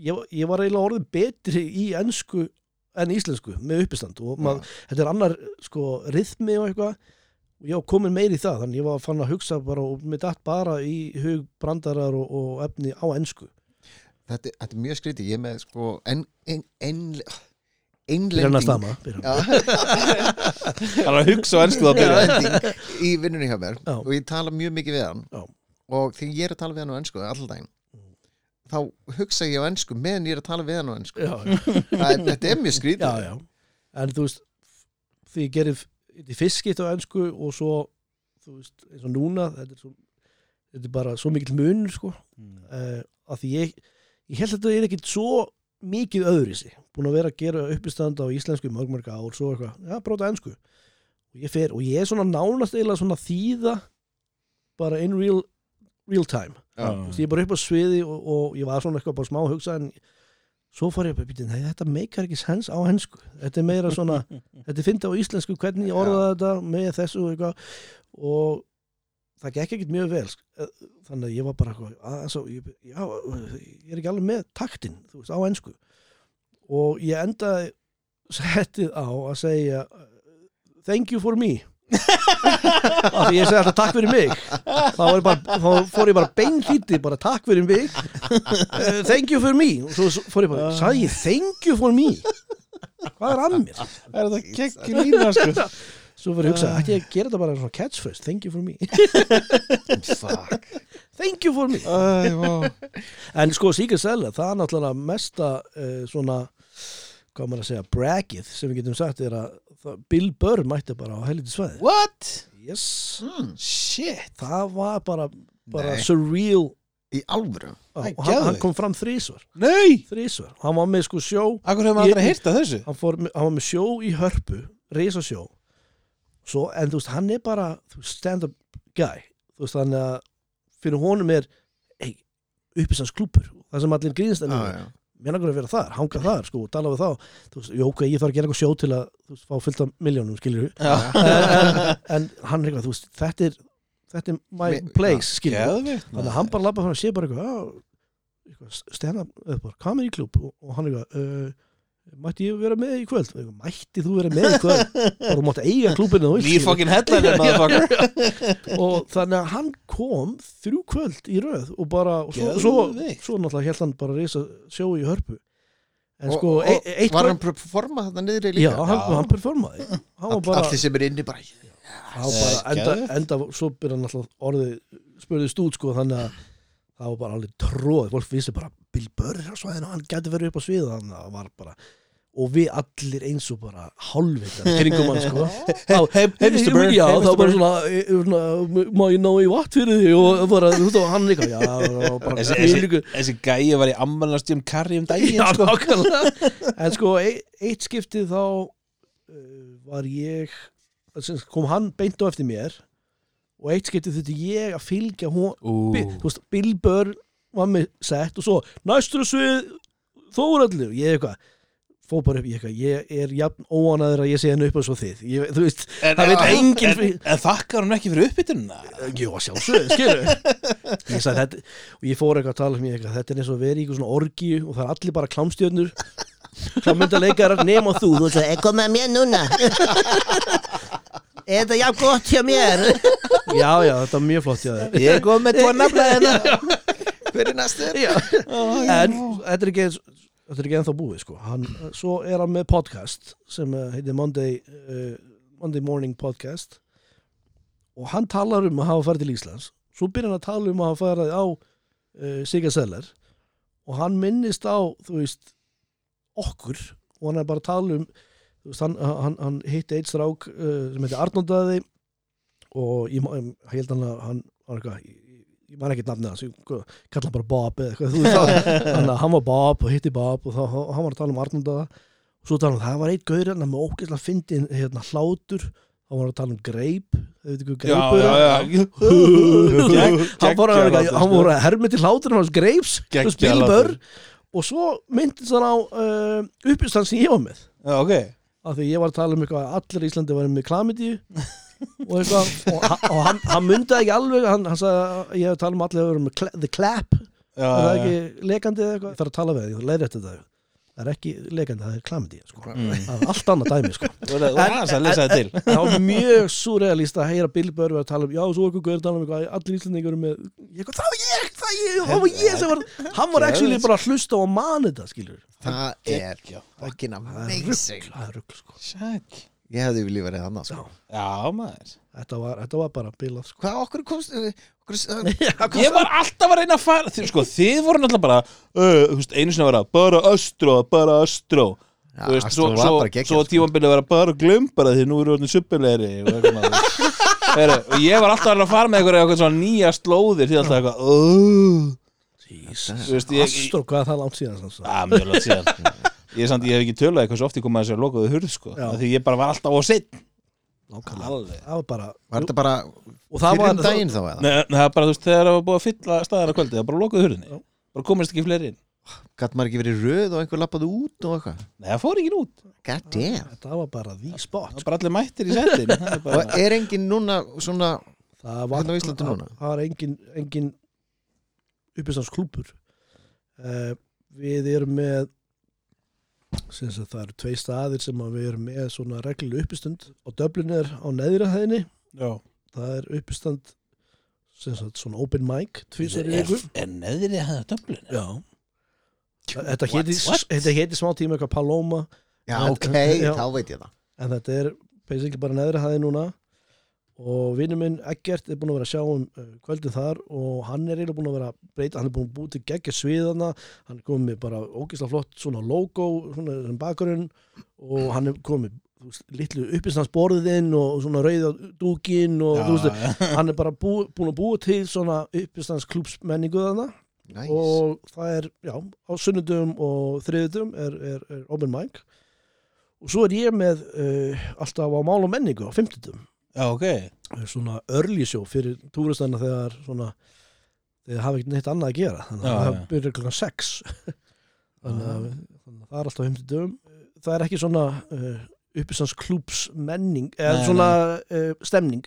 ég, ég var eiginlega orðin betri í ennsku en íslensku með uppistand. Og maður, þetta er annar sko rithmi og eitthvað. Og ég var komin meir í það þannig ég var fann að hugsa bara og mér datt bara í hug brandarar og, og efni á ennsku þetta, þetta er mjög skrítið. Ég með sko en, en, en, að einlending (laughs) hann. Er að hugsa á ennsku það byrja í vinnunni hjá mér Já. og ég tala mjög mikið við hann. Já. og þegar ég er að tala við hann á ennsku allan daginn þá hugsa ég á ennsku meðan ég er að tala við hann á ennsku Já, já. (laughs) Það Þetta er mjög skrítið já, já. En þú veist því ég gerir fiskitt á ennsku og svo þú veist, eins og núna þetta er, svo, þetta er bara svo mikill munur sko, uh, að því ég ég held að þetta er ekkit svo mikið öðri sig, búin að vera að gera uppistand á íslensku mörg mörg ár, svo eitthvað. Já, bróta ennsku og ég fer, og ég er svona nánast eiginlega svona þýða bara in real, real time. Veist, ég er bara upp á sviði og, og ég var svona eitthvað bara smá að hugsa en svo fór ég bara býtið, nei þetta meikar ekki sens á hensku, þetta er meira svona (laughs) þetta er fyndið á íslensku, hvernig ég orða þetta með þessu og eitthvað. Og það gekk ekkert mjög vel eh, þannig að ég var bara eitthvað, að, svo, ég, já, ég er ekki alveg með taktin þú veist, á hensku og ég endaði (laughs) settið á að segja thank you for me. (laughs) Af því ég segi alltaf takk fyrir mig. Þá, bara, þá fór ég bara beinfíti bara takk fyrir mig. Uh, thank you for me. Og svo fór ég bara, sagði ég thank you for me. Hvað er að mér? Er þetta kekki lína sko (laughs) svo ég að hugsa, ætti ég að gera þetta bara svona catchphrase thank you for me. (laughs) Fuck. Thank you for me. Æ, vá. en sko Secret Seller, það er náttúrulega mesta uh, svona hvað maður að segja, braggið sem við getum sagt er að það, Bill Burr mætti bara á helviti svæði. What? yes, mm, Shit. Það var bara, bara surreal. Í alvöru? Og hann, hann kom fram þrísvar Nei! Þrísvar, hann var með sko sjó. Akkur hefur maður Ég- aldrei heyrt af þessu? Hann, fór, með- hann var með sjó í hörpu reysa sjó svo, en þú veist, hann er bara stand-up guy. Þú veist, þannig að fyrir honum er hey, uppisans klúpur það sem allir grínst en Já, já. mér langar að vera þar, hanga þar sko, og tala við þá, þú veist, jú, ok, ég þarf að gera eitthvað sjó til að þú veist, fá fullt af miljónum, Já. En, en, en hann er eitthvað, þú veist, þetta er þetta er my Mi- place, Geðvikt þannig að hann bara labba fyrir að sé bara eitthvað, stand-up, bara comedy club og, og hann eitthvað, uh, mætti ég vera með í kvöld? Og mætti þú vera með í kvöld? (laughs) Bara þú mátti eiga (laughs) motherfucker. Og þannig að hann kom þrjú kvöld í röð og bara, og svo, svo, svo náttúrulega held hann bara að reysa sjó í hörpu. En Og- sko, og- e e eitt Var kvöld hann performa þarna niðri já, líka? hann, Já. hann performaði. Hann var bara, Allir sem er inni bara hann var bara enda, enda, svo byrja hann alltaf orðið spurðist út sko, þannig að það var bara alveg tróð, fólk vissi bara Bill Burr á svæðinu, hann gæti verið upp á svið þannig að það var bara og við allir eins og bara hálfvitan kringum hann sko. Þá- (laughs) hey, Mr. Burr, já, það var bara svona, e, svona má ég ná í vatn fyrir því og bara, þú veist, og hann líka Þessi- gæi var í ammælnast um karri um daginn já, sko. nákvæmlega. (laughs) En sko, e eitt skiptið þá uh, var ég kom hann beint á eftir mér og eitt skiptið þetta ég að fylgja hún, þú veist, Bill Burr var með sett og svo næstur svið Þóraldur, ég eitthvað fór bara upp, ég eitthvað, ég er jafn óanaður að ég sé henni upp og svo þið. Ég, þú veist, En, það veit en, enginn en, fyrir- en þakkar hún ekki fyrir uppbytununa Jú, að sjálfsögðu, skilur ég sagði þetta og ég fór eitthvað að tala um ég eitthvað, þetta er eins og vera í eitthvað svona orgíu og það er allir bara klámstjörnur. Klámyndaleikarar nema þú. Þú veist að, Kom með mér núna. Er þetta jafn gott hjá mér? já, já, þetta er mjög flott þér. Ég er góð með tvo nafla hérna Hver er næstur? (laughs) en þetta er ekki þetta er ekki ennþá búið sko. Hann, svo er hann með podcast sem uh, heitir Monday, uh, Monday Morning Podcast. Og hann talar um að hafa farið til Íslands. Svo byrjar hann að tala um að hafa farið á uh, Siga Seller. Og hann minnist á þú veist okkur. Og hann er bara að tala um veist, hann, hann, hann hitti eitt strák uh, sem heitir Arnóndaði og ég, ég held hann að hann var eitthvað ég, man ekki nafnið hans, ég kalla hann bara Bob eða eitthvað, þú veist það (laughs) þannig að hann var Bob og hitti Bob og þá, hann var að tala um Arnóndaða og svo tala hann, það var eitt gaur hérna með ógeðslega fyndin hérna, hlátur hann var að tala um greip þau veit ekki hvað já er? (laughs) hann að, hann voru að hermi til hlátur hans greips, Geggjað spilbör hlátur. og svo myndist hann á uh, uppistand sem ég var með. Já, ok. Af því ég var að tala um eitthvað að allir í Íslandi var með klamidíu (laughs) og eitthvað og, og hann, hann myndaði ekki alveg hann, hann sagði að ég hef talað um allir cla the clap Já, er það já. ekki lekandi eða eitthvað ég þarf að tala við þig, ég leiði þetta það er ekki leikandi, það er klamidi sko. Mm. það er allt annað dæmi sko. Er aðeins að lesa það til það var mjög surrealist að heyra Bill Burr að tala um, já, svo er guður að tala um eitthvað, allir íslendingur eru með ég, það var ég, það ég, það var ég var hann var actually bara að hlusta og að man þetta skilur Það er það er amazing rugl, það er rugl sko. Ég hefði viljað verið þannig sko. Já, maður þetta, var, þetta var bara bilað sko. Hvað okkur komst (laughs) okkur, Ég var alltaf að reyna að fara þið, sko, þið voru náttúrulega bara uh, þú veist, einu sinni að vera bara östró, bara östró Já, Þú veist, Astro svo, var svo, bara geggjað, svo sko. tímabilið að vera bara glum bara því nú eru orðin suppilegri og, eitthvað maður. (laughs) Heru, og ég var alltaf að reyna að fara með eitthvað, eitthvað svona nýja slóðir því alltaf eitthvað uh, Jesus. Þú veist, ég- Astro, hvað er það langt síðan sanns? að, mjög langt síðan (laughs) ég, samt, ég hef ekki tölað eitthvað svo oft ég kom að þessu lokuðu hurð sko, Já. af því ég bara var alltaf á sitt Nákvæmlega. Það var bara Var þetta bara og það fyrir var um daginn þá eða? Nei, það er bara, þú veist, þegar það var búið að fylla staðar að kvöldi, það bara lokuðu hurðinni Já. bara komist ekki fleiri inn Gat maður ekki verið röð og einhver lappaði út og eitthvað? Nei, það fór ekki út, God damn þetta var bara the það spot var bara allir mættir í settin Það er Og bara, er engin núna svona það var, Hérna á Íslandi núna? það var engin, engin uppistansklúpur uh, við erum með það eru tvei staðir sem að við erum með svona reglu uppistund. Og Dublin er á neðra hæðinni. Já. Það er uppistand svona open mic Er, er neðri það döblin? já. Þetta heiti, smá tíma eitthvað Paloma. Já, En- ok, já. þá veit ég það. En þetta er basically bara neðra hæði núna og vinnu minn Eggert er búin að vera að sjá um uh, kvöldin þar og hann er eiginlega búin að vera að breyta, hann er búin að búið til geggja sviðana hann er komið bara ógeðslega flott svona logo, svona sem bakurinn og hann er komið litlu uppistansborðin og svona rauða dúkin og þú veist, (laughs) hann er bara bú, búin að búa til svona uppistansklúpsmenningu þarna. Næs og það er, já, á sunnudum og þriðudum er, er, er open mic. Og svo er ég með uh, alltaf á mál og menningu á fimmtudum já, ok. Svona show fyrir túristana þegar svona þegar hafa ekkert neitt annað að gera. Þannig að það byrjar klokkan 6 (laughs) þannig að, það er alltaf fimmtudum það er ekki svona uh, uppisans klúps menning eða Nei, svona uh, stemning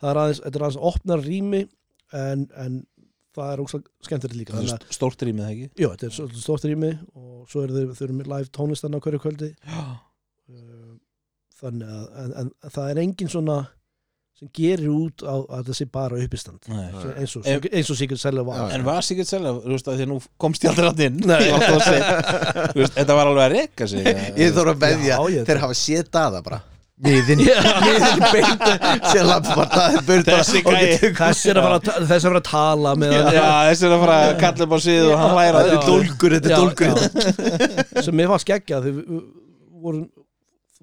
það er aðeins, þetta er aðeins opnar rými en, en það er ógslag skemmtilegt líka. Þannig að Stórt rýmið það ekki? Já, þetta er stórt rými og svo eru þau, þau eru live tónlistan á hverju kvöldi. Já, Uh, þannig að en, en, en það er engin svona sem gerir út á að það sé bara uppistand. Nei. Sem- eins og, Ef- eins og Sigurd Selja var. En var Sigurd Selja, þú veist að því að nú komst ég aldrei átt inn. (laughs) Að Þetta var alveg að reka sig Ég þóra að veðja Þeir hafa séð daða bara. Miðin Miðin beint burt bara, Þessi gæi. tökum- Þess er að fara, að að að tala með Já, þessi er að fara að kalla upp á síðu og hann hlæra Þetta er dólgur, þetta er dólgur. dólgur sem mér var skeggja þegar við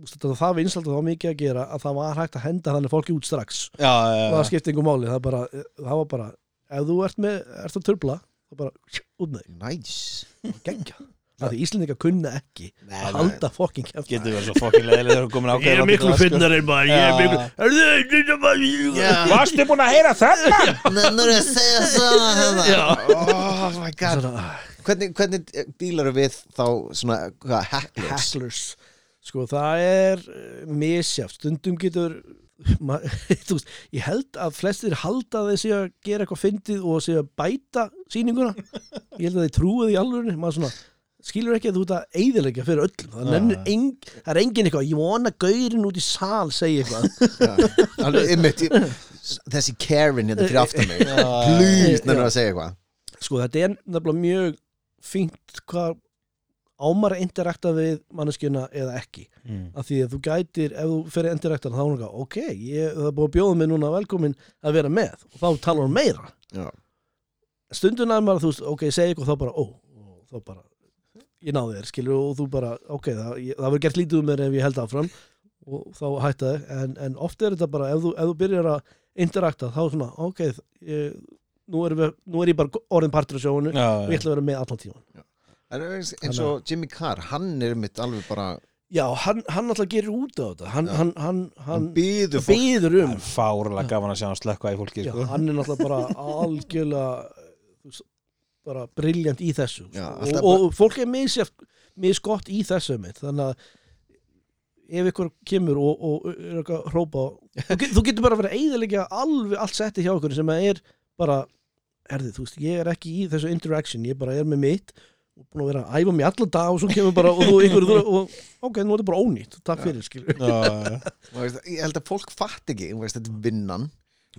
þetta það vinsalt og það var mikið að gera að það var hægt að henda þannig fólki út strax. Já, já, það já skipti yngur máli það, bara, það var bara, ef þú ert með ert að turbla, það bara út með þig. Næs geggja Það er Íslendinga kunna ekki Nei, að halda fokking kæft Getur verið svo fokkin leðileg þegar þú komin ákveðin Ég er miklu finnarinn bara Ég er miklu. Varstu búin að heyra þetta? Nennur að segja svona hérna. Oh my god. Svona, Hvernig, hvernig dílar við þá svona, hvað, hacklers? Hacklers Sko það er uh, misjáft Stundum getur (laughs) ma, (laughs) þú veist, Ég held að flestir halda sé að gera eitthvað fyndið og sé að bæta sýninguna. Ég held að þeir trúið í alvörunni. Maður svona skilur ekki að þú ert að eyðilegja fyrir öllum. Það, ja. eng, það er engin eitthvað ég vona gaurin út í sal segja eitthvað. Já, alveg, einmitt, ég- Þessi Karen hérna fyrir aftan mig. (laughs) Please, nennur að segja eitthvað. Sko þetta er nefnilega mjög fínt hvað ámar að interakta við manneskjuna eða ekki. Mm. af því að þú gætir, ef þú fyrir interaktan þá er eitthvað, ok, ég, það er búið að bjóða mig núna velkomin að vera með. Og þá talar hún meira. Já. stundun að maður, þú veist, ok, segja eitthvað og þá bara, ó, og þá bara ég náði þér, skilur, og þú bara ok, það, það verður gert lítið um mér ef ég held áfram. Og þá hætta þér en, en oft er þetta bara, ef þú, ef þú byrjar að interakta, þá er svona, ok ég, nú, er við, nú er ég bara orðin partur af sjóinu Já, og ég ætla að vera með allan tíman En eins, eins og Jimmy Carr, hann er mitt alveg bara Já, hann, hann alltaf gerir út á þetta hann, Já. hann, hann, Hann býður fólk býður Það um er fárlega gaman að sjá hann slökka í fólki Já, sko. hann er náttúrulega bara (laughs) algjörlega þú veist, bara briljant í þessu Já, sko. alltaf og, og fólk er misjæft misgott í þessu mitt þannig að ef ykkur kemur og, og er eitthvað að hrópa þú, get, þú getur bara að vera eiðilegja alveg allt setti hjá okkur sem að er bara erði, þú veist, ég er ekki í þessu interaction, ég bara er með mitt og búin að vera að æfa mig allan dag og svo kemur bara og þú ykkur og, og ok, nú er þetta bara ónýtt, takk fyrir skilur já, já. (laughs) Og veist, ég held að fólk fatt ekki þú veist, þetta er vinnan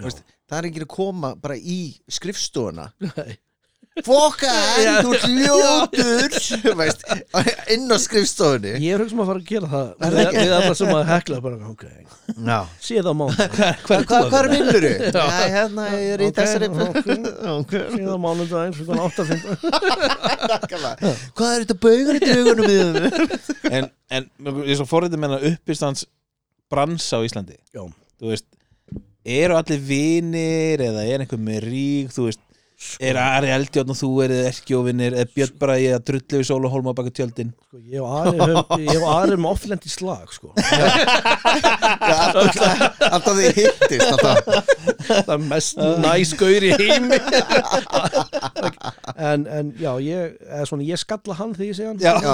veist, það er ekki að koma bara í skrifstofuna Nei. Fokka, (laughs) (laughs) Já. þú ert ljótur. Þú veist, inn á skrifstofunni. Ég er hugsa um að fara að gera það Er við, alla sem að hekla bara, ok, Já. Sé það á mánudag (laughs) Hvað hva, hva er vinnur. Já, hérna, ég er í þessari sé það finna Hvað er þetta baugur í draugunum við? En, en ég svo forrið með hennar uppistands bransa á Íslandi. Já. Þú veist, eru allir vinir eða er einhver með rík þú veist, er Ari Eldjórn og þú erið erkjóvinir, er Björn í að drullu í sól og hólma baka tjöldin? Sko, (laughs) ég og Ari erum offlend í slag sko. Alltaf þið hittist alltaf. það er mest næskaur í heimi. (laughs) En, en já ég, eða svona, ég skalla hann þegar ég segja hann Já, Já,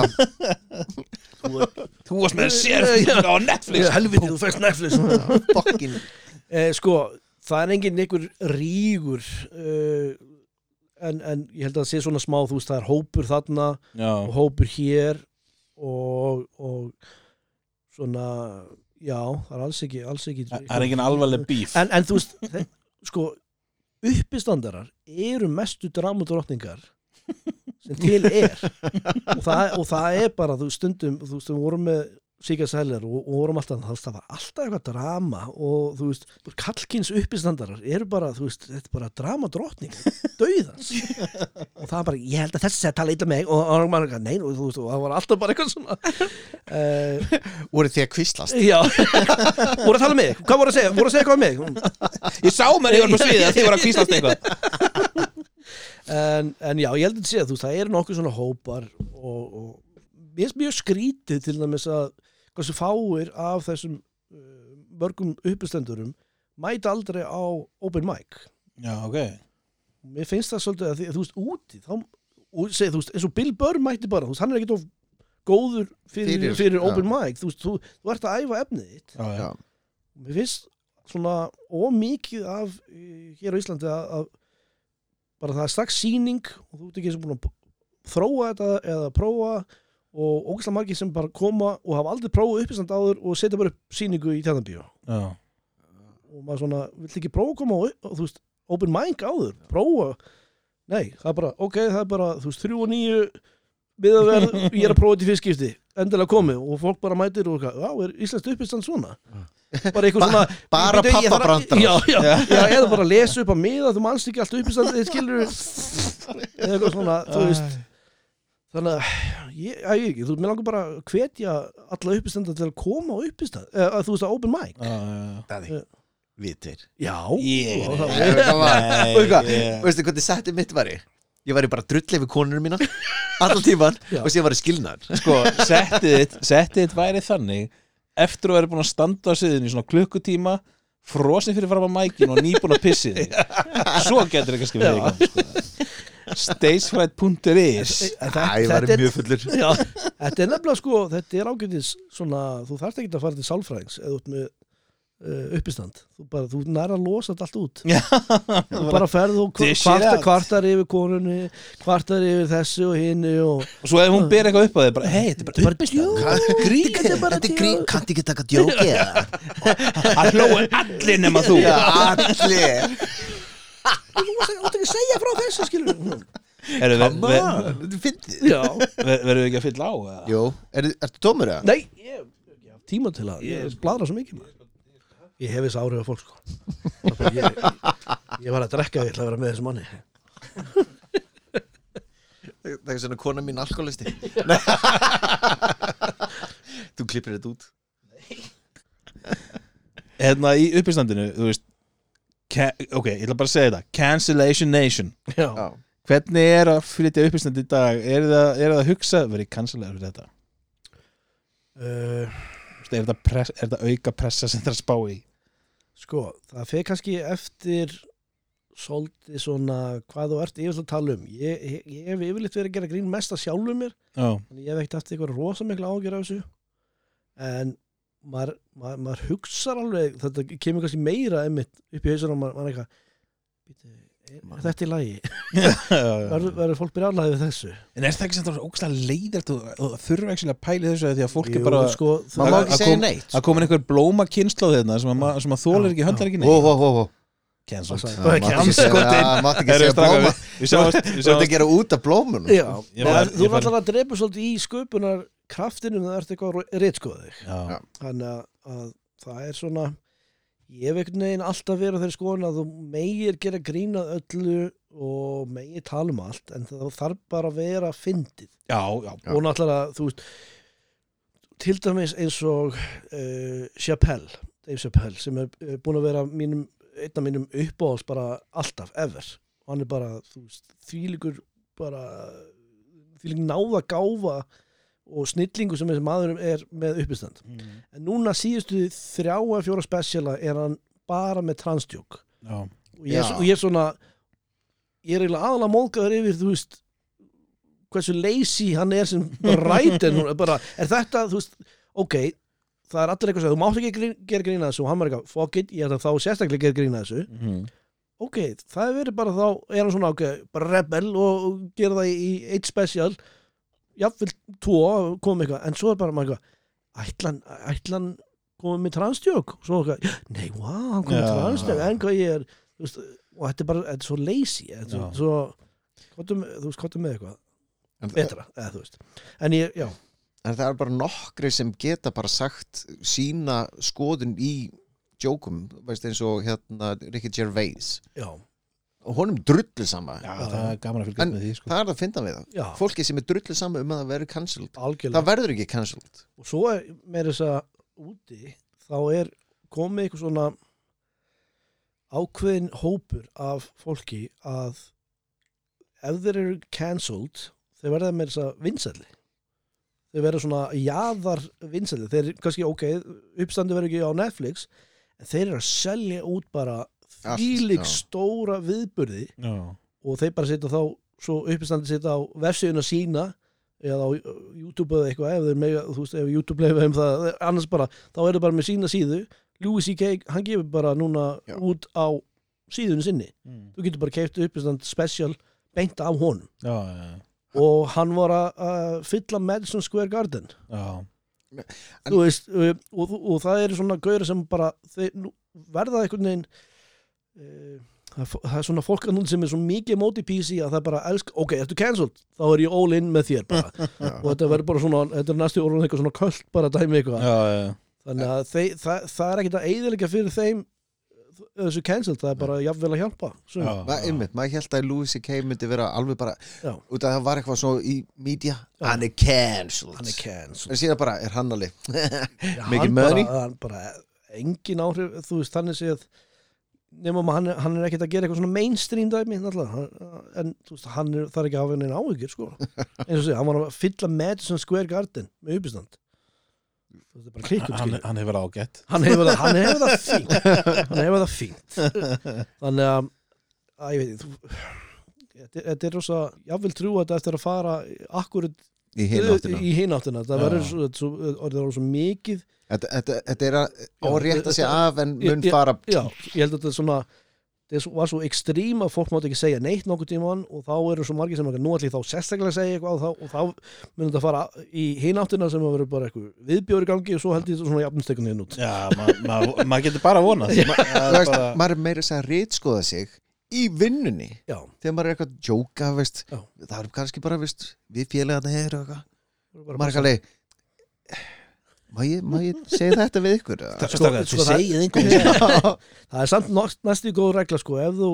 þú varst með sér á Netflix. Helviti, þú fæst Netflix. Fokkin eh, sko, það er enginn einhver rígur uh, en, en ég held að það sé svona smá þú veist, það er hópur þarna Já, og hópur hér og, og svona já, það er alls ekki, alls ekki það er engin alvarleg bíf. En, en þú veist, þe- sko uppistandarar eru mestu dramudrottningar sem til er. Og það, og það er bara þú stundum, þú við vorum með Siga Sæler og, og vorum alltaf það var alltaf eitthvað drama og þú veist, kallkins uppistandarar eru bara, þú veist, þetta er bara dramadrottning (laughs) dauðans. Og það er bara, ég held að þessi að tala illa með og, og maður, er eitthvað, nei, og þú veist, og það var alltaf bara eitthvað svona. (laughs) Uh, Voru þið að kvíslast? já. (laughs) Voru að tala með, þig? hvað voru að segja, voru að segja eitthvað með mig? Ég sá mér ég var på sviðið að þið voru að kvíslast eitthvað. En, en já, ég held að þetta sé að þú veist, það eru nokkuð svona hópar og, og mér finnst mjög skrítið til dæmis að hversu fáir af þessum uh, mörgum uppistendurum mæta aldrei á open mic. Já, ok. Mér finnst það svolítið að því, þú veist, úti þá, og segi, þú veist, eins og Bill Burr mætti bara, þú veist, hann er ekkert of góður fyrir, Fyrir, fyrir, open mic. Þú veist, þú, þú ert að æfa efnið þitt. Já, já. Mér finnst svona ómikið af eh, hér á Íslandi að, að bara það er strax sýning og þú ert ekki sem búin að þróa þetta eða prófa og ógæslega margir sem bara koma og hafa aldrei prófað uppistand áður og setja bara upp sýningu í tjarnabíu Já. og maður svona, vill ekki prófa að koma og, og þú veist, open mic áður? Prófa, nei, það er bara ok, það er bara, þú veist, þrjú og nýju miðaverð, (laughs) ég er að prófa þetta í fyrst skipti endilega komið og fólk bara mætir og já, er Íslands uppistand svona? Bara eitthvað svona Bara að- pappabrandarar. já, já, já, eða bara lesa upp að miða þú manst ekki allt uppistand þið skilur (laughs) eða eitthvað svona, þú veist þannig að ég, ég, ég, þú, mér langar bara að hvetja alla uppistanda til að koma á uppistand eða þú veist að open mic já, já. Daði, við tveir já, Ég og er- það- ég- Veistu hvað þið settið mitt var? Ég var í bara drull yfir konunum mína (laughs) Allan tíman. Og síðan var ég skilnaður (laughs) Sko, settið þitt Settið þitt væri þannig Eftir að vera búin að standa á sviðinu í svona klukkutíma Frosin fyrir fram á mækin og nýbúin að pissi þig (laughs) Svo getur ekki að skrifa þig sko. Stagefright.is þetta er- mjög fullur. (laughs) Já, þetta er nefnilega sko, þetta er ágætis svona, þú þarft ekki að fara til sálfræðings eða út með uh, uppistand. Þú bara, þú nær að losa þetta allt út. (laughs) Já, þú bara ferð og kvartar, kvartar yfir konunni kvartar yfir þessu og hinni og og svo ef hún ber eitthvað upp á þig bara, hei, þetta er bara uppistand. Þetta er grín Kannt ekki taka djóki eða? (laughs) Það hlóu allir nema þú. Allir þú mátt ekki segja frá þessu skilur er Verður við ekki að fylla á? er, ertu tómur eða? nei, ég hef tíma til að, ég bladra svo mikið maður. ég hef þess áhrif á fólk sko. Ég, var að drekka ég ætla að vera með þessu manni. Það er svona kona mín alkoholisti. Þú klippir þetta út. Hérna í uppistandinu, þú veist Ok, ég ætla bara að segja þetta Cancellation Nation. Já, Já. Hvernig er að flytja uppistand í dag? Er það, er það að hugsa, verið cancellaður fyrir þetta? uh, Þú veist, Er þetta, press, er þetta auka pressa sem það er að spá í? Sko, það fer kannski eftir svolítið svona hvað þú ert yfirlega að tala um. Ég, ég, ég hef yfirleitt verið að gera grín mest að sjálfum mér. Já, þannig ég hef ekkert haft eitthvað rosa mikla ágjör af þessu. En maður, maður, maður hugsar alveg þetta kemur kannski meira einmitt upp í hausunum maður, maður er eitthvað "Bíddu, er þetta í lagi? (laughs) Já, já, já. verður, fólk byrjaðlaði við þessu? En er það ekki sem það ógstlega leiðert og, og þurfa ekki að pæli þessu því að fólk Jú, er bara sko, að ekki segja kom- neitt að komin einhver blóma kynnslóð hérna sem að, ma- sem að þólar ekki, höndlar ekki ó Cancelled. Hvað sagði- Það mátti ekki segja- blóma við- Við sjáumst við Þú ert að gera út af blómunum. Þú er alltaf að drepa svolítið í sköpunar kraftinu þegar það ert eitthvað. Já. þannig að, að það er svona ég hef einhvern veginn alltaf verið á þeirri skoðun að þú megir gera grínað öllu og megir tala um allt en það þarf bara að vera fyndið Já, já, Já. og náttúrulega þú veist til dæmis eins og uh, Chappelle, Dave Chappelle sem er búin að vera mínum, einn af mínum uppáhalds bara alltaf, ever og hann er bara, þú veist, þvílíkur bara þvílíkur náða gáfa og snillingu sem þessi maður er með uppistand Mm. en núna síðustu þrjá að fjóra spesiala er hann bara með transdjók já. og og ég er svona ég er eiginlega aðalega móðgæður yfir þú veist hversu lazy hann er sem (laughs) rætir bara, er þetta, þú veist ok, það er allir eitthvað að þú mátt ekki grín, gera grína þessu og hann var eitthvað, fuck it, ég ætla þá sérstaklega að gera grína þessu Mhm. ok, það er verið bara þá, er hann svona ok, bara rebel og, gera það í, í eitt special jafnvel tvo, komum eitthvað, en svo er bara maður eitthvað, ætlan, komið með transdjók, svo eitthvað nei, wow, hann komið með Já. transdjók en hvað ég er, veist, og þetta er bara þetta er svo lazy, þetta er svo, þú veist, kottum með eitthvað En betra, eða þú veist. En ég, já, En það er bara nokkri sem geta bara sagt sína skoðun í jókum, veist eins og hérna Ricky Gervais. Já, og honum drullu sama. Já, það er gaman að fylgjast En með því sko. það er að finna við það. Já, fólki sem er drullu sama um að það verður cancelled. Algjörlega. Það verður ekki cancelled. Og svo er með þess að úti þá er komið eitthvað svona ákveðin hópur af fólki að ef þeir eru cancelled þeir verða með þess að vinsæli þeir verða svona jaðar vinsæli þeir kannski ok, uppstandi verður ekki á Netflix en þeir eru að selja út bara Já. stóra viðburði já. og þeir bara setja þá svo uppistandi setja á vefsíðuna sína eða á YouTube eða eitthvað ef þeir mega, þú veist, ef YouTube leifa um það annars bara, þá er það bara með sína síðu Louis C.K. hann gefur bara núna Já. út á síðunni sinni Mm. þú getur bara keift uppistand special beint af honum já, já, og hann var að fylla Madison Square Garden já. En- þú veist, uh, og, og það eru svona gauður sem bara þeir, nú, verða einhvern veginn uh, það, er fó- það er svona fólk að núna sem er svo mikið móti PC að það bara elsk, ok, ertu cancelled? Þá er ég all in með þér bara. (laughs) Og þetta verður bara svona, þetta er næstu orðan eitthvað svona köld bara dæmi eitthvað. Þannig að þeir, það, það er ekkert að eyðilega fyrir þeim þessu cancelled, það er bara jafnvel að hjálpa einmitt, maður held að Louis C.K. myndi vera alveg bara Já. út af að það var eitthvað svo í media Já. hann er cancelled. Hann er cancelled. En síðan bara er hann alveg (laughs) Mikið bara engin áhrif, þú veist, þannig séð nema maður, hann, hann er ekkert að gera eitthvað svona mainstream dæmi hann- en veist, hann er, er ekki að hafa neina áhyggjur sko. (laughs) eins og segja, hann var að fylla Madison Square Garden með uppistand er hann, hann hefur ágætt. Hann hefur það, (laughs) fínt. Hann hefur það fínt. Þannig að, að ég veit Þetta er- rosa, jáfnvel trú að þetta eftir að fara akkurat í hináttina í hináttina það verður svo, svo, orðið svo mikið. Þetta, þetta, þetta er að á Já, að rétta sig af en mun ég- fara Já, ég held að þetta er svona það var svo ekstrím að fólk mátti ekki segja neitt nokkuð tíman og þá eru svo margir sem nú ég þá sérstaklega segja eitthvað og þá, og þá mun þetta fara í hináttina sem að vera bara eitthvað viðbjóri gangi og svo held ég þetta svona jafnstekunni inn út. Já, maður ma, ma, ma getur bara vonað (laughs) Ma, þú veist, maður er meira að segja að rítskoða sig í vinnunni Já, þegar maður er eitthvað að jóka veist, Já. það er kannski bara veist, við félagarna er og eitthvað. Er alveg má ég, má ég segja þetta við ykkur? (laughs) Sko, Sko, sko, það- segið einhvern (laughs) það er samt næst- næstu góð regla sko, ef þú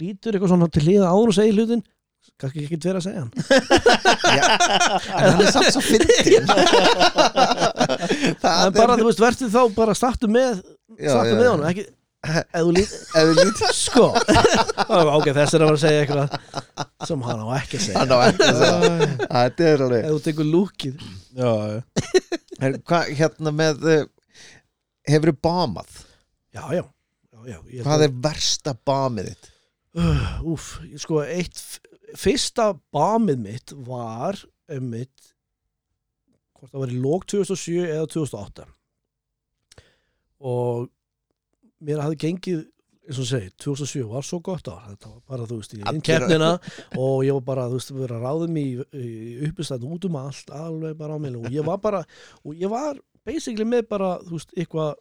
lítur eitthvað svona til liða áður og segir hlutin kannski ekki vera að segja hann. (laughs) Já, en hann er samt svo fyndin það en bara, þú veist, verður þá bara startu með startu með honum, ekki þú ef við lítið Sko Ok, þess er að vera að segja eitthvað sem hann á ekki að segja. Hann á ekki að segja. Þetta er alveg Ef þú tekur lúkið. En hvað hérna með uh, hefur þið bámað Já, já, já, já ég- hvað er versta bámið þitt? Úf, sko, eitt Fyrsta bámið mitt var um mitt hvort það var í lók 2007 eða 2008 og mér hafði gengið eins og segi, 2007 var svo gott ár. Þetta var bara, þú veist, ég inn keppnina og ég var bara, þú veist, vera ráðum í, í uppistæðin út um allt alveg bara á mig. Og ég var bara og ég var basically með bara, þú veist, eitthvað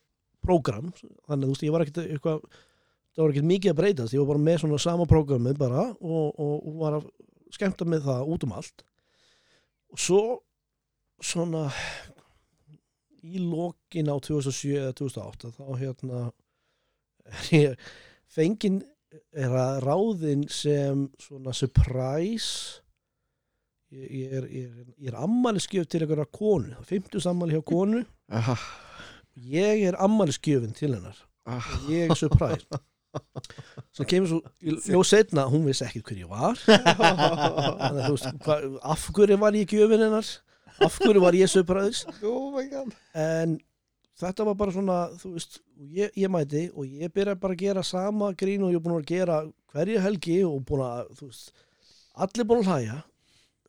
prógram, þannig, þú veist, ég var ekkert eitthvað, það var ekkert mikið að breytast ég var bara með svona sama prógramið bara og, og, og var að skemmta með það út um allt. Og svo svona í lokin á 2007 eða 2008 þá hérna (laughs) fengin er að ráðin sem svona surprise? Ég, er, er, er ammæliskjöf til einhverja konu, 50 ammæli hjá konu. Aha, ég er ammæliskjöfin til hennar. Ah, ég er surprise. Svo kemur svo ljó setna, hún vissi ekki hver ég var. Þannig veist hva, af hverju var ég gjöfin hennar? Af hverju var ég surprise? Oh en þetta var bara svona þú veist, ég, ég mæti og ég byrja bara að gera sama grín og ég er búin að gera hverju helgi og búin að þú veist, allir búin að hlæja.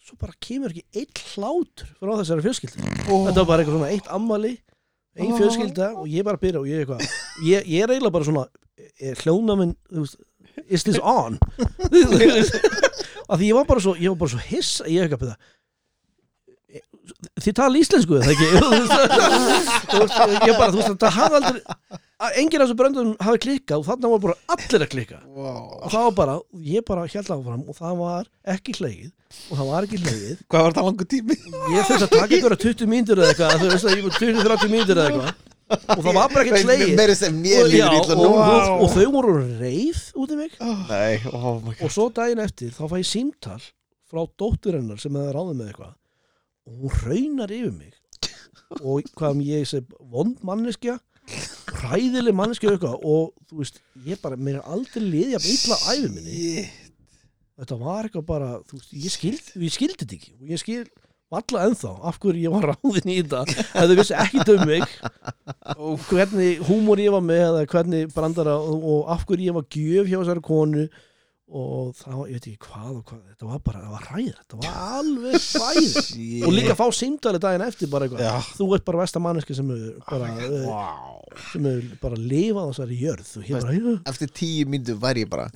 Svo bara kemur ekki eitt hlátur frá þessari fjölskyldu. Þetta var bara eitthvað svona eitt ammali ein fjölskylda og ég bara byrja og ég eitthvað ég, ég er eiginlega bara svona er hljóna minn, þú veist is this on? (laughs) Því ég var bara svo ég var bara svo hiss ég eitthvað byrja þið tala íslensku eða ekki? (laughs) Ég bara, þú veist, það hafði aldrei enginn af þessu bröndum hafi klikkað og þannig var bara allir að klikka. Wow. og það var bara, ég bara held áfram og það var ekki hlegið og það var ekki hlegið. (laughs) Hvað var það langur tími? ég þurfti að taka ykkur að 20 mínútur eða eitthvað þú veist að ég var 20-30 mínútur eða eitthvað. Og það var bara sem mér og, og, og, og þau voru reið út í mig. Nei, oh og svo daginn eftir þá fæ ég símtal frá dóttur hennar sem hefði ráðið með eitthvað og hún raunar yfir mig. (laughs) Og hvað um ég sé vond manneskja hræðileg manneskja eitthvað og þú veist, ég bara, mér er aldrei liðið að illa æfi minni. Þetta var eitthvað bara, þú veist, ég skild ég skildi þetta ekki. Og ég skil alla ennþá af hverju ég var ráðin í þetta. Að þau vissi ekki um mig og hvernig húmor ég var með eða hvernig brandara og, og af hverju ég var gjöf hjá þessari konu og þá, ég veit ekki hvað og hvað þetta var bara, það var ræður, þetta var alveg ræður (laughs) og líka fá símdali daginn eftir bara eitthvað, Já. þú ert bara versta manneski sem er bara, Wow. sem er bara lifað á þessari jörð. Og ég bara, Eftir tíu myndu væri ég bara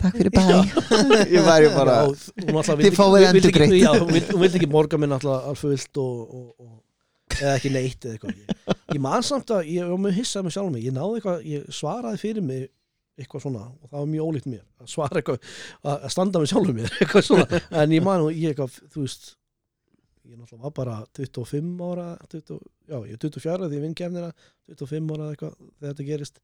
Takk fyrir bæ Ég bara Já, (laughs) hún alltaf (laughs) Þið fáið endurgreitt. Já, hún vildi- ekki morga minn alltaf fullt og, og, og eða ekki neitt eða eitthvað. Ég, ég man samt að ég var með hissað með sjálf mig. Ég náði eitthvað, ég svaraði fyrir mig eitthvað svona og það var mjög ólíkt mér að svara eitthvað, að standa með sjálfum mér (laughs) eitthvað svona, en ég man og ég eitthvað þú veist, ég náttúrulega var bara 25 ára 20, já, ég er 24 því ég vinn kemnina 25 ára eitthvað þegar þetta gerist.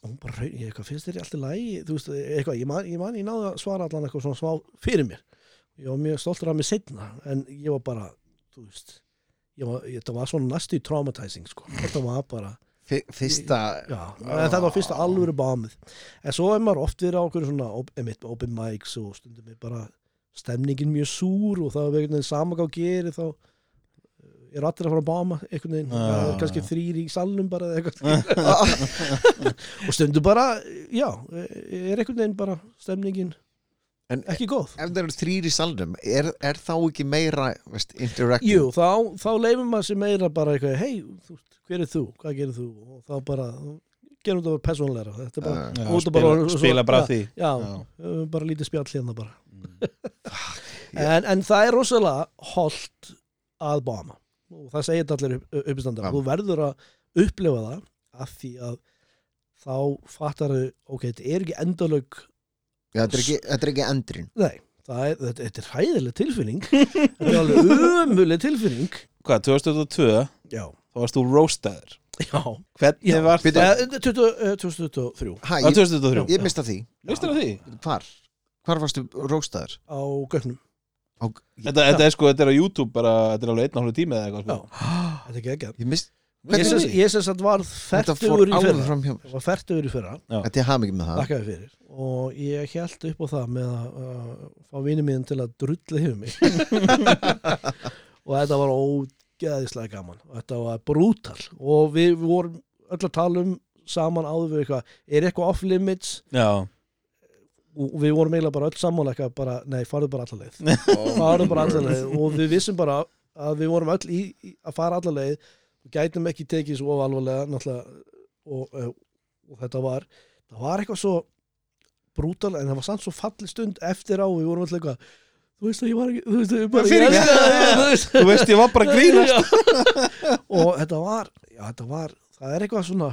Og hún bara, ég eitthvað, finnst þér alltaf lægi þú veist, eitthvað, ég man, ég man, ég náði að svara allan eitthvað svona smá fyrir mér. Ég var mjög stoltur af mig setna en ég var bara, þú veist ég var, þetta Fyrsta já, þetta var fyrsta alvöru bámið en svo er maður oft verið á okkur svona einmitt, open mics og stundum er bara stemningin mjög súr og það er einhvern veginn sama hvað gerir þá eh, er allir að fara að báma einhvern veginn, það er kannski þrýr í salnum bara eða eitthvað (laughs) (laughs) og stundum bara, já er einhvern veginn bara stemningin En ekki góð. Ef það eru þrýr í salnum er, er þá ekki meira veist, interactive? Jú, þá, þá leifum maður sér meira bara eitthvað, hei, hver er þú, hvað gerir þú? Og þá bara, gerum þetta bara persónleira þetta er bara, Uh, Já, spila, bara- spila bara því. já, Já. já. bara lítið spjall hérna bara. Ég- en, en það er rosalega holdt að báma og það segir þetta allir upp, uppistandar Já. þú verður að upplifa það af því að þá fattar þau, ok, þetta er ekki endalög Já, þetta er ekki, þetta er ekki endrin nei, það er, þetta, þetta er hræðileg tilfinning. (laughs) Þetta er alveg umulig tilfinning. Hvað, 2022, já, þá varst þú roastaður. Já. Hvernig Já, var það? Eh, 20, eh, 2023 ha, Á ég, 2023 ég mista því. Það því? Hvar? Hvar varstu róstaður? á gögnum. Á, Þetta, þetta er sko, þetta er á YouTube bara, þetta er alveg einn og hálfu tími eða eitthvað Já. sko. þetta er ekki ekki Ég mist ég sem, sagt var færtugur í fyrra. færtugur í fyrra, Þetta er haf ekki með það. Þakkaði fyrir. Og ég held upp á það með að uh, fá vinið mín til að drulli yfir mig. (laughs) Og þetta var ógeðislega gaman. Og þetta var brútal. Og við vorum öll að tala um saman áður við eitthvað, er eitthvað off limits? Já, og við vorum eiginlega bara öll sammála eitthvað bara, nei, farðu bara alla leið. (laughs) Farðu bara alla leið. Og við vissum bara að við vorum öll í, í að fara alla leið og gætum ekki tekið svo alvarlega náttúrulega og, og, og þetta var það var eitthvað svo brútal en það var samt svo falli stund eftir á við vorum alltaf eitthvað þú veist að ég var ekki þú veist að ég bara ég þig, þú veist. Ég var bara að grínast. Og þetta var, já, þetta var það er eitthvað svona,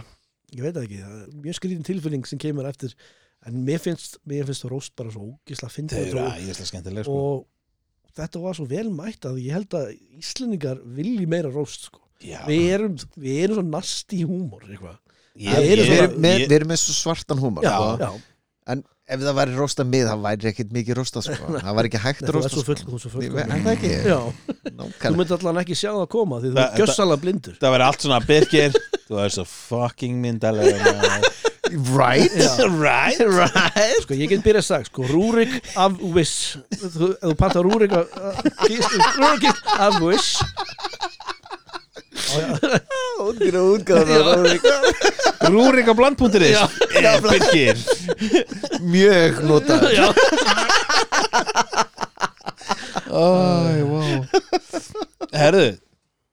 ég veit það ekki það er mjög skrýtin tilfinning sem kemur eftir en mér finnst, mér finnst roast bara svo ógisla Þau fyndið eru og, þetta var svo vel mætt að ég held að Íslendingar vilji meira roast sko. Já, við erum, við erum svo nasti húmor eitthvað. Ég, það ég, Við svona- erum með, ég, við erum með svo svartan húmar já, sko. já, En ef það væri rosta mið Það væri ekkit mikið rosta sko. (laughs) Það væri ekki hægt Nei, að þú ert rosta svo sko. full, full Er það ekki? já, þú myndir allan ekki sjá það koma því þú Það- er gjössalega blindur. það verður allt svona Birgir. Þú er svo fucking myndalega Right? (laughs) Right? Right? sko ég get byrjað að sagt sko Rúrik af Wish þú, þú panta Rúrik af Rúrik Wish Útgjöra útgáða Rúrik. Á bland.is Já. Er Birgir. Mjög wow Herðu,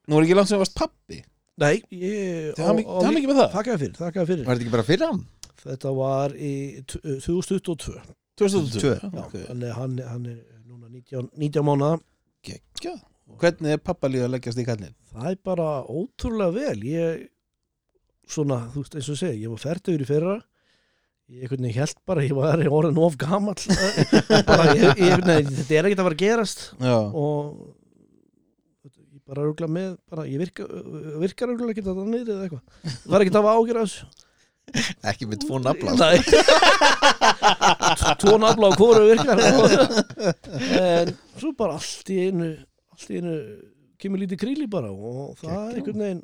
nú er ekki langt sem varst pappi nei ég, Það var mikið með það? Þakkaði fyrir, þakkaði fyrir. Var þetta ekki bara fyrir hann? þetta var í t- 2022 2002 Tvö. já, Ok. þannig að hann, hann er núna 19, 19 mánuða Geggjað. Hvernig er pappa líka að leggjast í kallin? það er bara ótrúlega vel. Ég svona, þú veist eins og ég segi ég var færtur í fyrra. Ég held bara að ég var orðin of gamall. (laughs) Bara, ég, ég, nei, þetta er ekkert að að gerast. Já, og ég bara rúgla með bara, ég virka, virkar rúgla ekki þetta niður eða eitthvað. Það er ekki að hafa ágjör af þessu. Ekki með tvo nafla. Nei. (laughs) Tvo nafla á hvoru virkar. (laughs) En svo bara allt í einu Allt í einu Kemur lítið kríli bara Og það er einhvern veginn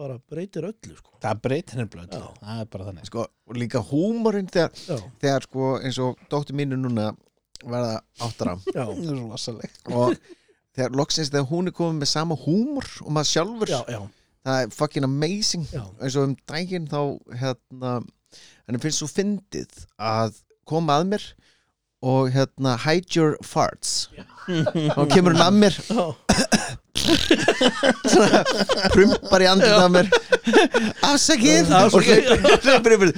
Bara breytir öllu sko. það breytir henni blöð. Það er bara þannig. Sko, og líka húmorinn þegar, þegar sko, eins og dóttir mínu núna verða áttara (laughs) er og þegar loksins þegar hún er komið með sama húmor og maður sjálfur já, já, það er fucking amazing. Já. eins og um daginn þá hérna, henni finnst svo fyndið að koma að mér og hérna hide your farts. Þá (laughs) kemur hún að mér. Já. (laughs) prumpar í andið að mér. Afsakið. Og hleypur (laughs) yfir.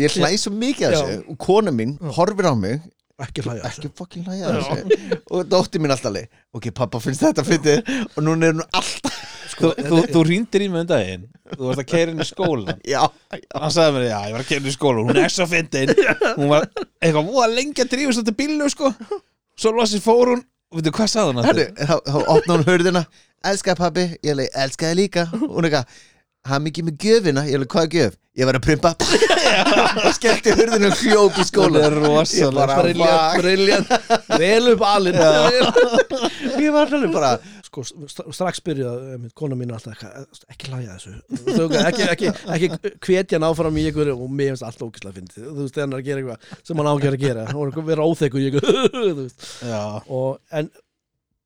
Ég hlæ svo mikið að þessu. Og kona mín horfir á mig Ekki hlæja ekki fucking hlæja að þessu. Og dóttir mín alltaf leið. Ok, pappa finnst þetta fyndið. Og núna er hún alltaf Þú, þú, þú rýndir í mig um daginn. Þú varst að keira inn í skólan já, Hann sagði mér, já, ég var að keira inn í skólan Hún er svo fyndin. Hún var eitthvað lengi að drífa svo til bílnu, sko. Svo losið fór hún. Og veitu, hvað sagði hún Herru, þá, þá opna hún hörðina elskaði pabbi, ég leið, elskaði líka. Hún er eitthvað, hann mikið með gjöfina ég leið, hvað er gjöf? Ég var að prumpa (laughs) skellti hörðinu og hljóp í skóla er Ég bara, rosalega Briljant, Vel upp alinn. (laughs) Ég var alveg bara Sko, st- strax byrjaði einmitt, kona mín alltaf ekki, ekki hlæja þessu. Ekki, ekki, ekki hvetja hann áfram í ykkur og mér finnst alltaf ógislega fyndið. Þú veist, hann er að gera eitthvað sem hann ágjör að gera. Og vera óþekku í ykkur (laughs) og, en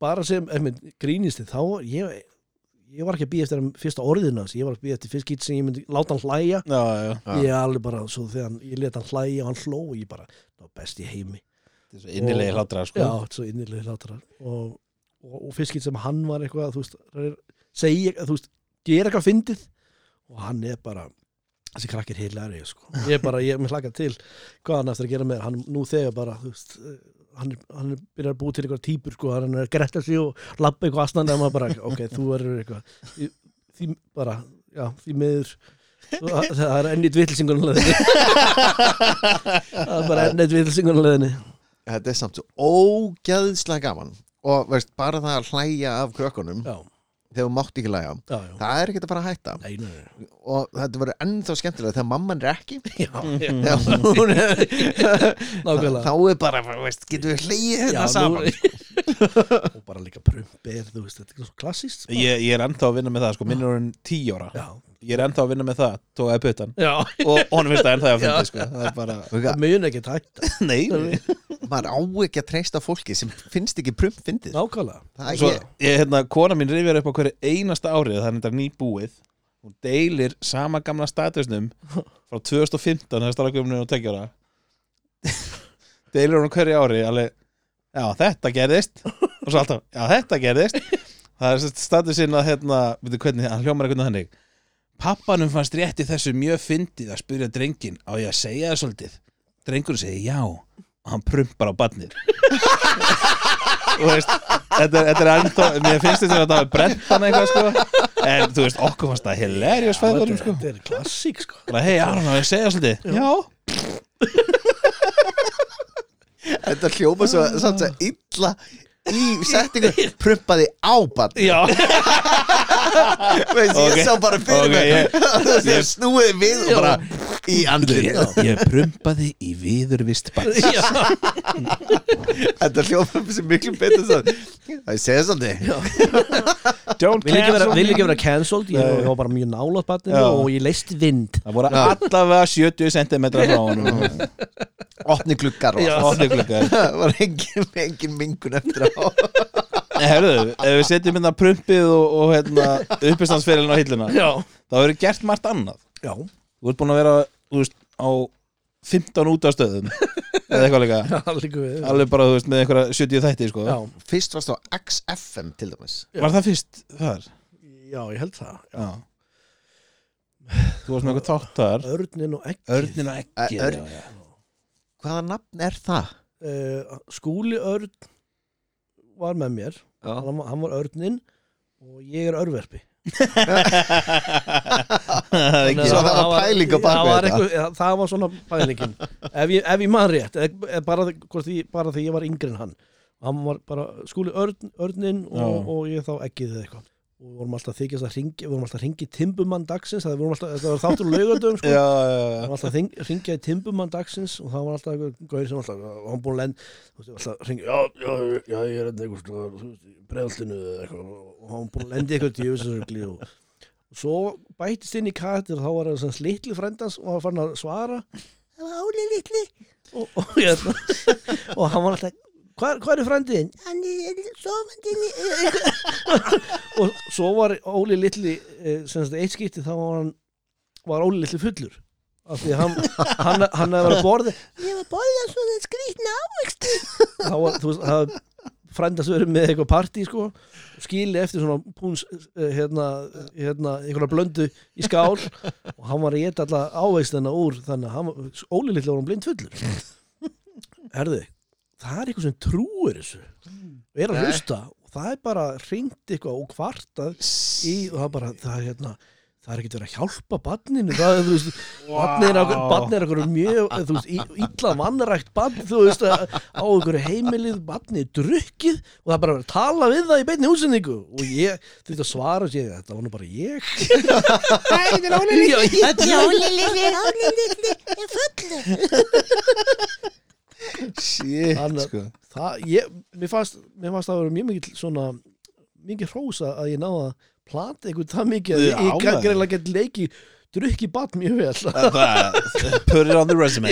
bara sem einmitt, grínisti þá ég, ég var ekki að býja eftir fyrsta orðina hans, ég var að býja eftir fyrst skýt sem ég myndi láta hann hlæja. Já, já. Já. ég alveg bara, svo þegar hann, ég let hann hlæja og hann hló og ég bara, það var best í heimi. Þetta er svo innilegi hlátrar, sko. Já, svo innilega hlátrar og, og, og fyrst skýt sem hann var eitthvað þú veist, er, segja, þú veist gera eitthvað fyndið. Og hann er bara þessi krakkir heilari sko. ég er bara, ég er með hlakað til hvað hann eftir að gera með hann nú þegar bara þú veist, hann, hann byrjar að búa til eitthvað típur, sko, hann er að gretta sig og lappa eitthvað aðstandi og maður bara, (laughs) ok, þú verður eitthvað. Því, því bara, já, því miður. Það það er ennið vitlisingun leðinni (laughs) það er bara ennið vitlisingun leðinni þetta er samt svo ógæðslega gaman. Og veist, bara það að hlæja af krökkunum já, þegar þú mátt ekki já, það er ekki að fara að hætta nei, nei, nei. og þetta verður ennþá skemmtilega þegar mamman er ekki (laughs) já, já. hún Nákvæmlega. þá er bara, veist, getum við hlægið Já, hérna nú- saman (laughs) og bara líka veist, þetta er svo klassíst sko. Ég, ég er ennþá að vinna með það, sko, minn er orðin tíu ára já, Ég er ennþá að vinna með það, tókaði puttan. Já, Og honum finnst það ennþá (laughs) að finna, sko. Það er bara, það mun ekki tætt (laughs) nei, maður á ekki að treysta fólki sem finnst ekki prump fyndið. Nákvæmlega. Það er Svo, ég. ég, hérna, kona mín rifjar upp á hverju einasta árið Það er þetta nýbúið. Hún deilir sama gamla statusnum Frá 2015, þegar strákuminu og tekjara (laughs) Deilir hún á hverju ári alveg, Já, þetta gerðist. Og svo alltaf, já, þetta gerðist. Það er sérst statusinn að, hérna, veitu hvernig, hann hljómar eitthvað þannig pappanum fannst rétt í þessu mjög fyndið að spyrja drengin á ég að segja það svolítið? Drengurinn segi já. Og hann prumpar á badnir þú veist þetta, er- þetta er ennþá, mér finnst þetta að það er brent hann eitthvað sko. En þú veist, okkur fannst það hilarious fæðurum sko. Þetta er klassík sko. Bara hei Aron, á ég að segja það svolítið? Já, Þetta hljóma svo, samt svo illa í settingu prumpaði á bann Já, (laughs) Veist, ég sá bara fyrir mig ég- (laughs) þú veist, snúið við og bara í andlið ég, ég prumpaði í viðurvist badn já, Þetta hljóma sem miklu betur Það ég segja svolítið. Don't vil ekki vera, cancelled? Ég var bara mjög nálat barninu Já. og ég leist vind. Það voru allavega 70 cm frá honum Opni Já. (laughs) Það var engin, engin mingun eftir á. Herðu, ef við setjum hérna prumpið og, og hérna, uppistandsferilin á hilluna Já, þá hefur gert margt annað. Já, Þú ert búin að vera þú veist, á 15 útastöðum (laughs) eða eitthvað líka. Já, líka við. Alveg bara þú veist, með einhverja 70 þætti sko. Já, Fyrst varst á XFM til dæmis. Var það fyrst þar? já, ég held það Já. Þú varst með eitthvað þátt þar Örnin og ekki Örnin og ekki Örn- já, já. Hvaða nafn er það? uh, Skúli Örn var með mér. Hann, var- hann var Örnin og ég er Örverpi. Það er ekki Svo það var pæling á bak það var, þetta. eitthvað, ja, það var svona pælingin. (laughs) Ef ég, ef ég man rétt bara, bara því ég var yngri en hann. Hann var bara skúli örn, örnin og, og ég þá ekkið eða eitthvað og við vorum alltaf þykjast að ringi við vorum alltaf að ringi timbumann dagsins það vorum alltaf, þetta var þáttur og laugardöfum sko. Við vorum alltaf að ringja í timbumann dagsins og það var alltaf eitthvað gauð sem alltaf og hann búin að lend þú veist, alltaf að ringja, já, já, já, ég er bregðallinu eða eitthvað. Og hann búin að lendi eitthvað djöfisarugli og og svo bætist inn í karakter þá var það svona litli frendans og hann var farin að svara. Það var Óli litli, og, og, hérna, (laughs) og hann var alltaf hvað, hvað er frendiðinn? hann er sofandi (laughs) og svo var Óli litli eh, eitt skipti þá var hann var Óli litli fullur. Af því að hann, hann, hann hefði verið að borði Ég var borðað svona skrýtna ávexti. þá var, þú veist, það frendast verið með eitthvað partí sko. Skili eftir svona púns eh, hérna, hérna, einhverja blöndu í skál. Og hann var að geta alla ávegstina úr þannig að Óli litli var hann blind fullur. Herði, það er eitthvað sem trúir þessu og er að Nei. hlusta og það er bara ringt eitthvað og kvartað í og það er bara, það er hérna það er ekkert verið að hjálpa barninu það er, þú veist, barnið er, wow. barnið er okkur mjög, þú veist, í- illa mannrækt barn, þú veist, á okkur heimilið, barnið er drukkið og það er bara að tala við það í beinni húsinningu og ég þurfti að svara sér þetta var nú bara ég Þetta er (laughs) litli. ég- Þetta er litli. Óli litli er fullur. (laughs) Shit, Þannig sko. það, ég, mér fannst það að vera mjög mikið svona mikið hrósa að ég náða að plata einhvern það mikið að ég, maður. greiðlega get leiki drukki barn mjög vel. (laughs) Það- Put it on the resume.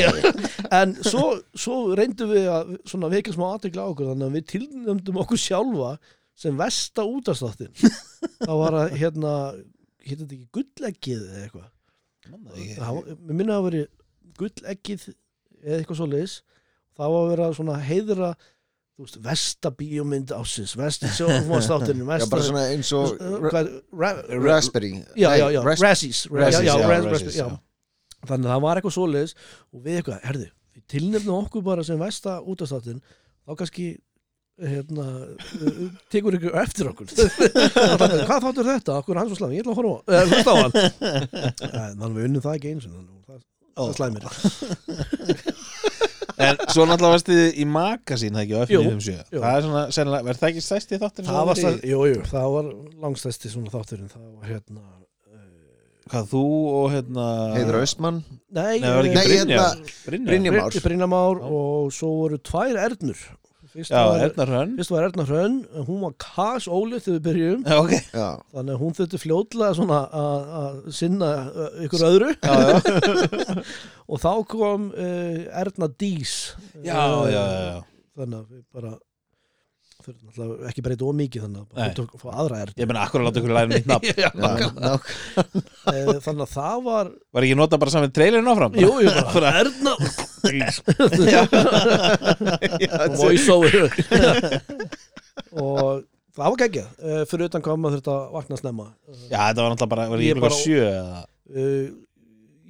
En svo, svo reyndum við að svona vekja smá aðtekla á okkur þannig að við tilnöndum okkur sjálfa sem versta útastáttin (laughs) það var að hérna hérna þetta ekki gulleggið eða eitthvað? Það mér minna að veri gulleggið eða eitthvað svo leis var að vera svona heiðra veist, versta bíómynd ásins (laughs) svona eins og Raspberry. Já, Nei, já, já, Ras- Razzies Razzies, já, já, já, Raz- Razzies, Razzies, já. já. þannig að það var eitthvað svoleiðis og við eitthvað, herði, við tilnefnum okkur bara sem versta útastáttin þá kannski hérna, tekur ykkur eftir okkur. (laughs) Hvað þáttur þetta, okkur hann svo slæmi ég ætla að horfa á- hlusta á hann. (laughs) Þannig að við unnum það ekki eins og það slæmir En svo náttúrulega varst þið í magasín það ekki á Jú, F957 jú. Það er svona, sennilega, verð það ekki stæsti þáttur það var, stað, jú, jú, það var langstæsti svona þátturinn. Það var hérna uh, Hvað þú og hérna Heiður Austmann? Nei, Nei, var ekki Nei, Brynjar. Brynjar Brynjar Már. Brynjamár og svo voru tvær Ernur fyrst Já, var, Erna Hrönn. fyrst var Erna Hrönn hún var kas ólið þegar við byrjum Já, ok. Já, þannig að hún þurfti fljótlega svona að að sinna uh, ykkur öðru. Já, já, (laughs) og þá kom uh, Erna Dís. Já, Uh, já, já. þannig að við bara þurfum ekki breyta ómikið þannig að tók, fá aðra Erna Ég meina, akkur að láta ykkur læra mitt nafn. (laughs) Já, já, eh, þannig að það var Var ekki nota bara saman trailerin áfram? jú, jú, (laughs) bara Erna (laughs) Já, voice over. Og það var geggjað, uh, fyrir utan hvað maður þurfti að vakna snemma. Já, þetta var náttúrulega bara, var Ég bara- sjö eða uh,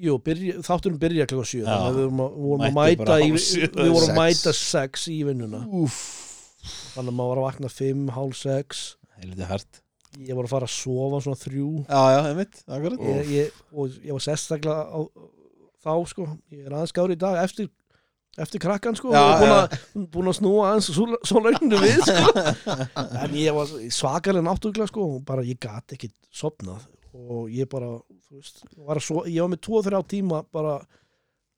Jú, byrja, þátturum byrja klokka sjö Já. þannig að við vorum að, mæta í, hálf sjö, við vorum að sex. mæta sex í vinnuna þannig að maður var að vakna fimm, hálf sex. Helviti hart. Ég var að fara að sofa svona þrjú. Já, já, einmitt, akkurat. Ég, ég, og ég var sérstaklega á, þá sko, ég er aðeins gári í dag eftir, eftir krakkan sko. Já, og búin að, búin að snúa aðeins svo, launinu við sko. en ég var svakalega náttúrulega sko og bara ég gat ekki sopnað og ég bara, þú veist var svo, ég var með 2-3 tíma bara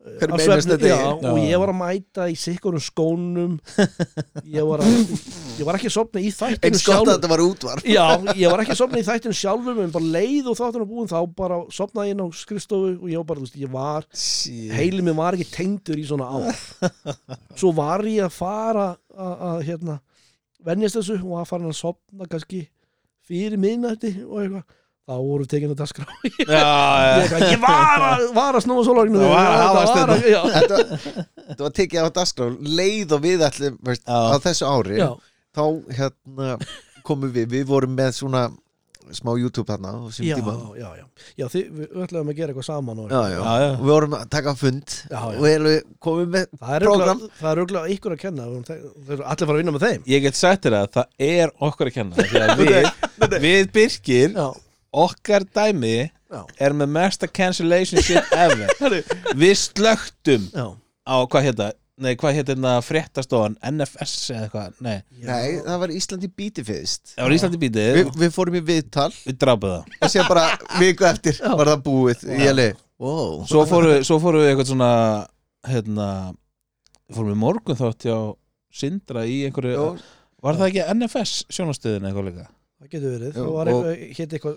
svefni- þetta já, og ég var að mæta í sikkurum skónum. (laughs) Ég var, að, ég var ekki að sopna í þættinu þetta var útvarp. Já, ég var ekki að sopna í þættinu sjálfur en bara leið og þáttan að búin þá bara sopnaði ég inn á skrifstofu og ég var bara, þú veist, ég var Shit. heilið mér var ekki tengdur í svona ár. Svo var ég að fara að, að hérna venjast þessu og að fara að sopna kannski fyrir minnætti og eitthvað þá voru tekin þetta skrá (laughs) ég, var að, var að snúa sólaginu Það var að hafa stundum. já, (laughs) þetta, þetta var tekið á dagskrá leið og við allir veist, á þessu ári já, þá hérna komum við, við vorum með svona smá YouTube hérna já, tíma. já, já, já þið, við ætlaðum að gera eitthvað saman og, já, já. Já, já. við vorum að taka fund Já, já. og við komum með það er Program. það er auðvitað ykkur að kenna allir fara að vinna með þeim. Ég get sagt þér að það er okkur að kenna Því að (laughs) við, við Birkir já, Okkar dæmi já, er með mesta cancellation shit ever. (laughs) Við slögtum já. á, hvað hérna Nei, hvað hérna fréttastofan? NFS eða eitthvað, nei. Nei, það var Íslandi bíti fyrst. Það var Íslandi bítið, Vi, Við fórum í viðtal. Við drápuð það. Og sér bara viku eftir var það búið í heli wow. Svo fórum við, svo fórum við eitthvað svona hérna fórum við morgun þátt hjá Sindra í einhverju, Jó, var það ekki NFS sjónastöðin eitthvað líka? Það getur verið, Jú, og- eitthvað,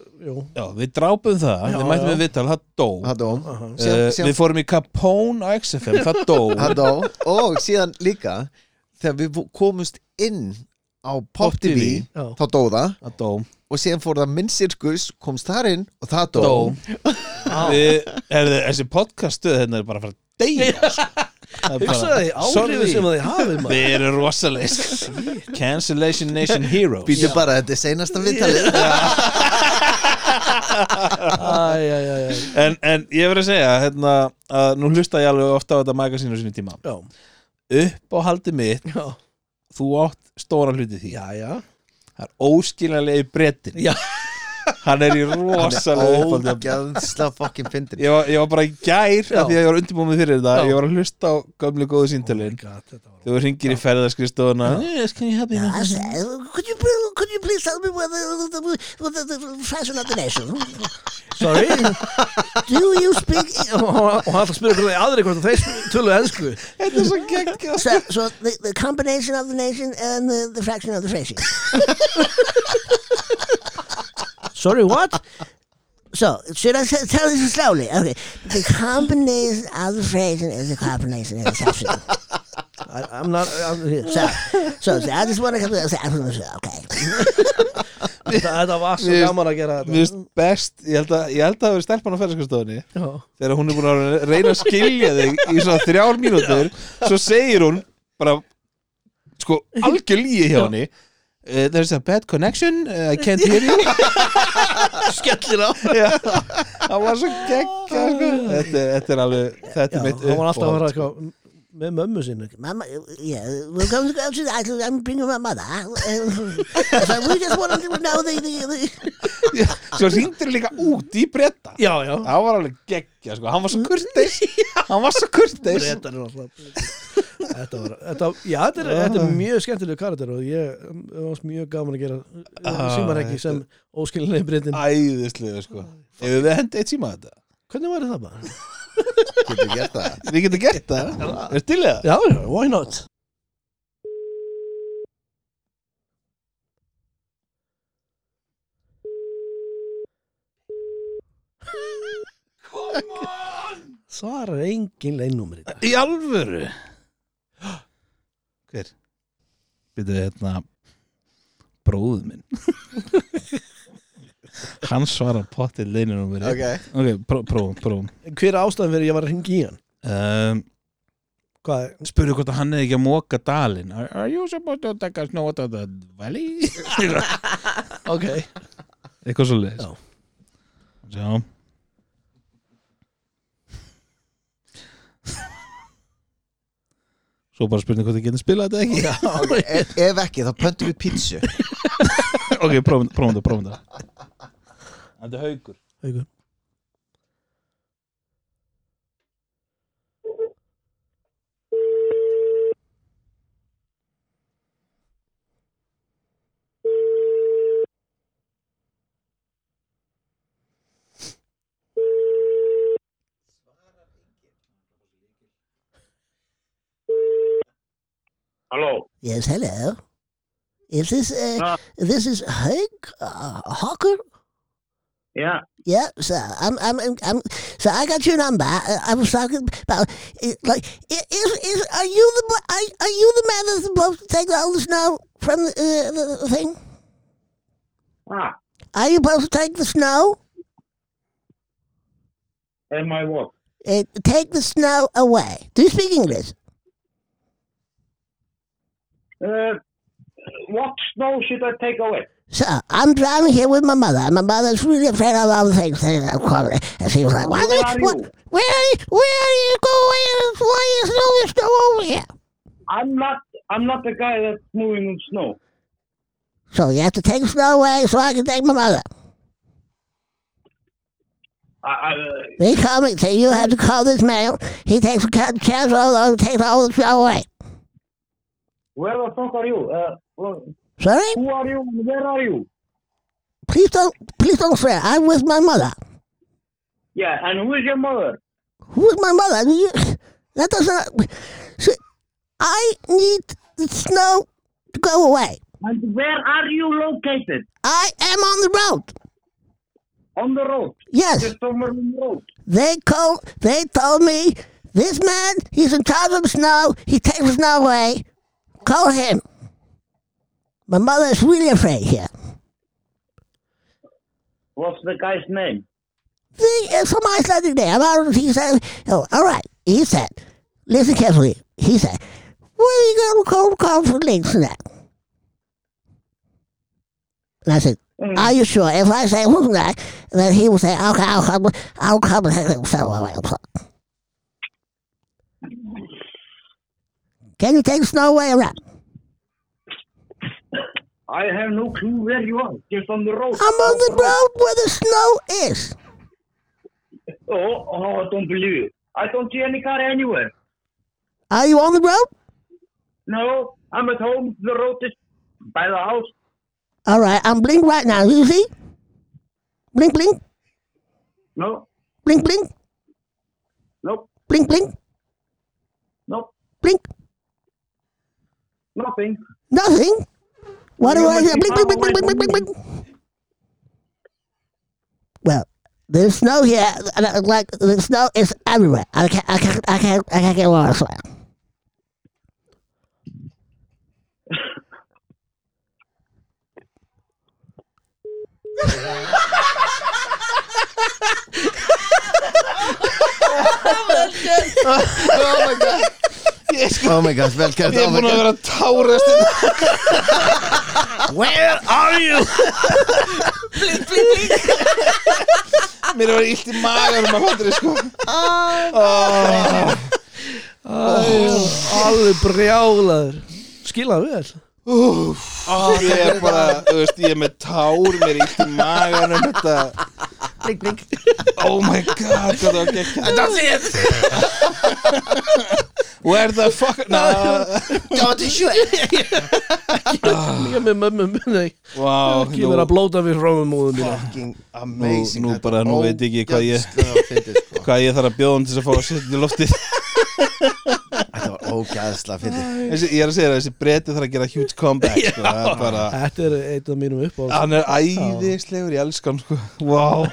Já, við drápuðum það, Já, við mættum já. við viðtal, það dó. Það dó. Uh, síðan- síðan- Við fórum í Capone á XFM, það dó. (laughs) Það dó. Og síðan líka þegar við komumst inn á Pop TV þá dó það. Það dó, og síðan fór það minn sirkus komst þar inn og það dó, dó. (laughs) Við, er, Þessi podcaststöð hérna er bara að fara að deyja (laughs) hugsaði áhrifin sem að þið hafið maður. Við erum rosalegir. Cancellation Nation Heroes. Býtu bara þetta er seinasta æ. en, en ég verð að segja hérna, að nú hlusta ég alveg ofta á þetta magasínu sinni tíma. Já, upp á haldi mitt, já, þú átt stóra hluti því. Já, já. Það er óskiljanlega í brettin Já. Hann er í rosalega ógæðsla fokkin fyndin ég var, ég var bara í gær Já. af því að ég var undirbúið fyrir þetta ég var að hlusta á gömlu góðu síntalinn Oh þegar þú ringir í ferðaskristofuna yes, can you help me with uh, could you could you please tell me what the, the, the, the, the fashion of the nation? sorry? Do you speak? og og hann að spyrja hvernig aðri hvort þeir töluðu ennsku þetta er svo geggjað. So, so the, the combination of the nation and the, the fraction of the fraction. (laughs) sorry, what? So, should I tell this slowly? Okay. The combination of the fraction is the combination of the fraction. I, I'm not I'm. So, so, so I just want to come to okay. þetta, var svo Mér- gaman að gera Mér þetta finnst best, ég held að ég held að það hafi stelpan á ferðarskristofunni Já. þegar hún er búin að reyna að skilja þig í svona þrjár mínútur svo segir hún bara sko algjör líi hjá henni uh, there's a bad connection uh, I can't hear you (laughs) skellir á það var svo geggja sko. þetta, þetta er alveg þetta Já, er mitt hann var alltaf að vera sko. Með mömmu sinni Mama, yeah, we're going to go to the island. I'm bringing my mother. Uh, so we just wanted to know the, the, the svo hringdur líka út í bretta já, já það var alveg geggja sko. hann var svo kurteis hann var svo kurteis Bretar eru alltaf Þetta var, þetta, já, þetta er, þetta er mjög skemmtileg karakter og ég var mjög gaman að gera Ah, símar ekki sem óskilinni breytin æðislega sko ef við hendi eitt síma þetta Hvernig væri það bara? Getur gert það. Við getum gert það. Er til það? Já, já, why not? Svarar engin leinnúmer í dag. Í alvöru? Hver? Býtu hérna Bróðu minn (laughs) Hann svarar pottið leinunum ok, ok, pró- prófum, prófum. Hver er ástæðan fyrir ég var að ringa í hann? um, Hvað? er, spurðu hvort að hann er ekki að móka dalinn. Are, are you supposed to take a snow out of the valley? (laughs) ok. Eitthvað svo leiðis Já. Já. Svo bara spurning hvort þið getum spilað þetta ekki. Ok, ef, ef ekki, þá pöntum við pítsu. (laughs) Ok, prófum prófum þetta, prófum þetta Þetta er haugur Haukur. Hello. Yes, hello. Is this uh, Uh. this is Hank uh, Hawker? Yeah. Yeah, sir. I'm, I'm, I'm, so I got your number. I, I was talking about, like, is, is, are you the, are, are you the man that's supposed to take all the snow from the, uh, the, the thing? Ah, Are you supposed to take the snow? am I what? Uh, take the snow away. Do you speak English? Uh, what snow should I take away? So I'm driving here with my mother, and my mother's really afraid of all the things. And she was like, "Why? Where are what, you? where, are you, where are you going? Why is all this snow over here?" I'm not. I'm not the guy that's moving in snow. So you have to take the snow away so I can take my mother. I, I, They call me, say you have to call this man. He takes cut, chance all over, takes all the snow away. where the fuck are you? Uh, well, Sorry? who are you? Where are you? Please don't, please don't swear. I'm with my mother. Yeah, and who is your mother? Who's my mother? You, that doesn't. I need the snow to go away. And where are you located? I am on the road. On the road. Yes. Just on the road. They called. They told me this man. He's in charge of the snow. He takes the snow away. Call him. My mother is really afraid here. What's the guy's name? The, some Icelandic name. I don't, he said, oh, all right. He said, listen carefully. He said, where are you going to call, call for links and that? And I said, Mm. are you sure? If I say who's that, then he will say, okay, I'll come, I'll come and snow away. Can you take snow away not? I have no clue where you are. Just on the road. I'm on the road where the snow is. (laughs) Oh, oh, I don't believe it. I don't see any car anywhere. Are you on the road? No, I'm at home. The road is by the house. All right, I'm blink right now. You see? Blink, blink, No, blink, blink, nope, blink, blink, nope, blink. nothing. Nothing. What do You I must say? be Blink, far blink, blink, away blink, blink, blink, from blink. Well, there's snow here. and, uh, Like the snow is everywhere. I can't, I can't, I can't, I can't get lost. Oh my god, vel gert Ég er oh my búin að god. vera að tárast Where are you? Mér var illt í maganum að fattur sko. Alveg brjálaður. Skilaðu vel Ég er bara, þú veist, ég er með tár Mér er illt í maganum Þetta Blink, blink Oh my god, hvað það var gekk That's it Where the fuck? Nah, Don't you Líka með mömmu minni Wow, Kýmur nú, að blóta við fráum móðum mína. Fucking amazing Nú- nú bara- nú veit ég ekki hvað ég- sko. hvað ég þarf að bjóða hann til að fá að setja í loftið (laughs) Þetta var ógæðslega fyndið. Þessi, Ég er að segja það, þessi breyti þarf að gera huge comeback sko. Það er bara Þetta er eitt af mínum upp á Hann er æðislegur, ég elska hann sko. Wow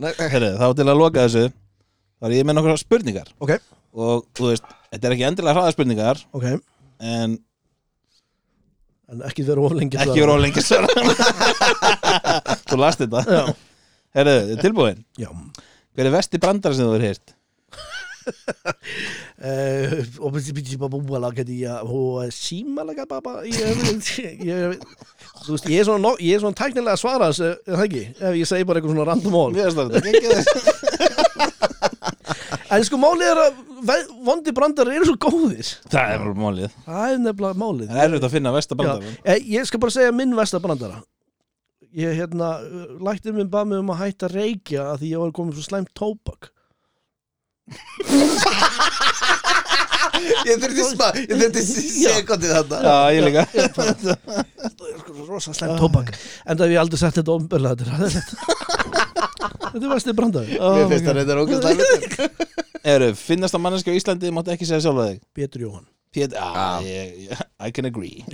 Nei, Herri, þá til að loka þessu þá er ég með nokkra spurningar. Ok, og þú veist, þetta er ekki endilega hraða spurningar ok. en En ekki vera of lengi ekki vera of lengi svara Þú last þetta. Já, er tilbúin? Já. Hver er vesti brandara sem þú er hýrt? (laughs) Eh, búala geti ég og símalaga baba ég ég þú veist ég er svona nok- ég er svona tæknilega að svara þessu er það ekki ef ég segi bara eitthvað svona random mál Mér finnst þetta gengið þess en sko málið er að vondi brandar eru svo góðir Það er bara málið það er nefnilega málið Það er erfitt að finna versta brandar Eh, Ég skal bara segja minn versta brandara Ég hérna Læktir minn bað mig um að hætta reykja að því ég var komið svo slæmt tóbak Ég þurfti smá, ég þurfti sekundi þarna. Já, ég líka. Rosa slæmt tóbak. En það hef ég aldrei sett þetta omberlega Þetta er Þetta er versti brandari Mér finnst það reyndar að (laughs) Eru, finnast að manneski á Íslandi Máttu ekki segja sjálfa þig? Pétur Jóhann. Ah, ég, ég, I can agree.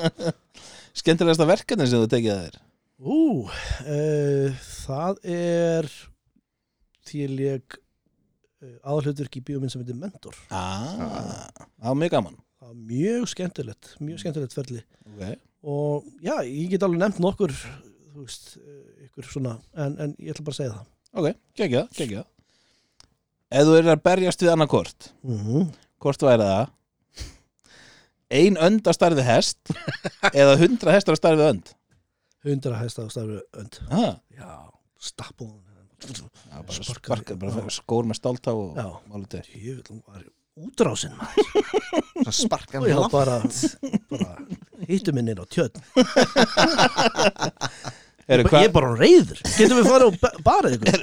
(laughs) Skemmtilegasta verkefni sem þú tekið að þér? Ú, uh, það er því ég leik uh, aðalhutur í bíóminn sem heitir Mentor. Ah, Það var mjög gaman. Það var mjög skemmtilegt, mjög skemmtilegt ferli. Okay. og já, ég get alveg nefnt nokkur þú veist, eh, ykkur svona en, en ég ætla bara að segja það. Ok, geggjað, geggjað. Ef þú er að berjast við annað kort mm -hmm. Hvort væri það? Ein önd að starfið hest (laughs) Eða hundra hestar að starfið önd? 100 hæsta á starfi önd. Ah, já, stappum já, bara Sparkar- sparkar, bara skór með stáltá og Já. málu til. Jöfull, hún var útrásin maður. Sparka og mér já, langt. bara, bara hittu minn inn á tjötn (laughs) Eru, ég er bara hann reyður getum við farið og ba- barið ykkur?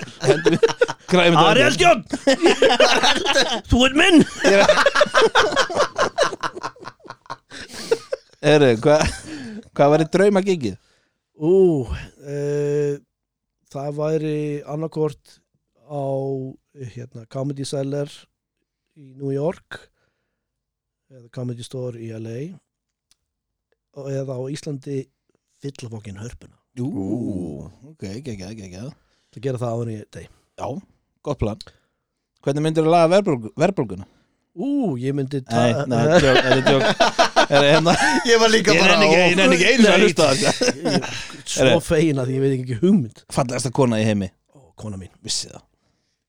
Græmið Ariel Jón þú er minn! Eru, hvað Hvað væri drauma gigið? ú, uh, það væri annarkort á hérna, Comedy Cellar í New York eða Comedy Store í LA eða á Íslandi fyllafokkin hörpuna. Ú, ok, geggjað, geggjað það gera það áður ég deg Já, gott plan. Hvernig myndir þú laga verðbólgu, verðbólguna? ú, ég myndi Nei, nei, þetta er djók, (laughs) það hérna? Ég var líka bara ekki, ég nenni ekki einu að hlusta á er svo fegin að ég veit ekki hugmynd. Fallegasta kona í heimi, Ó, kona mín, vissi það.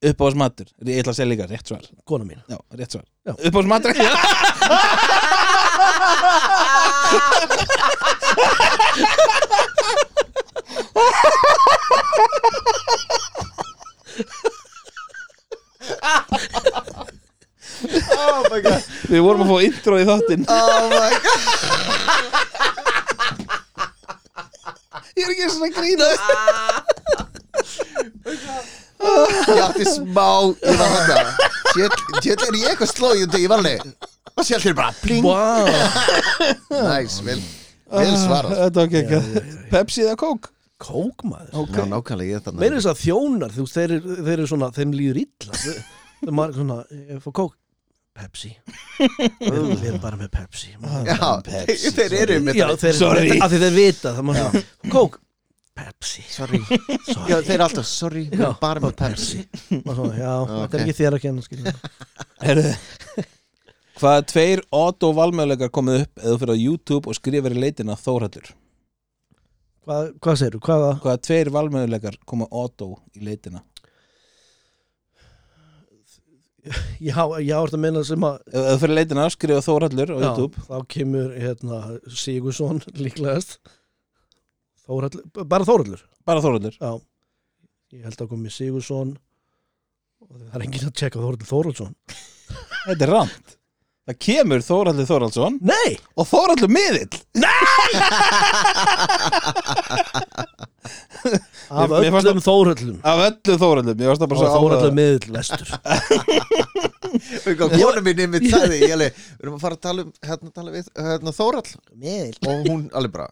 Uppáðs matur, ég ætla að segja líka rétt svar. Kona mín. Já, rétt svar. Já. (laughs) (laughs) Oh my god. Við vorum að fá intro í þáttinn. Oh my god. Ég er ekki svona að grínast Ég átti smá Ég var þetta Tjöld er ég eitthvað slóið ég var leið Og sér þér bara pling wow. Næs, vel Vel svarað. Þetta var ekki Pepsi eða Coke? Kók maður. Já, nákvæmlega ég þarna. Meira þess að þjónar, þú veist, þeir, eru- þeir eru svona þeim líður illa. Þeir þeir maður svona, ég fór kók Pepsi. (laughs) Við erum bara með Pepsi. Já, Pepsi, þeir eru með já, þeir, Sorry. að því þeir vita það maður, kók, Pepsi. Sorry. Sorry, Já, þeir eru alltaf Sorry, við erum bara með Pepsi. Maður svona, já, (laughs) þetta ok. er ekki þér að kenna. Herðu Hvaða tveir auto valmöðleikar komið upp eða þú fyrir á YouTube og skrifir í leitina Þórhallur? Hvað, hvað segirðu, hvaða? Hvaða tveir valmöðleikar koma auto í leitina já, er þetta að meina sem að Ef þú fyrir í leitina, skrifa Þórhallur á já, YouTube. þá kemur hérna Sigursson (laughs) líklegast. Þórhallur, bara Þórhallur? Bara Þórhallur. Já, ég held að komi Sigursson og það er enginn að tjekka Þórhallur Þórhallsson. Þetta er rand Það kemur Þórhallur Þórhallsson. Nei, og Þórhallur miðill. Af Mér- mér fannst öllum Þórhallum. Af öllu Þórhallum. Ég varst það bara svo áhugað. miðl vestur (laughs) Kona mín Ég alveg, við erum að fara að tala um Hérna tala við, hérna Þórall Miðl Og hún alveg bara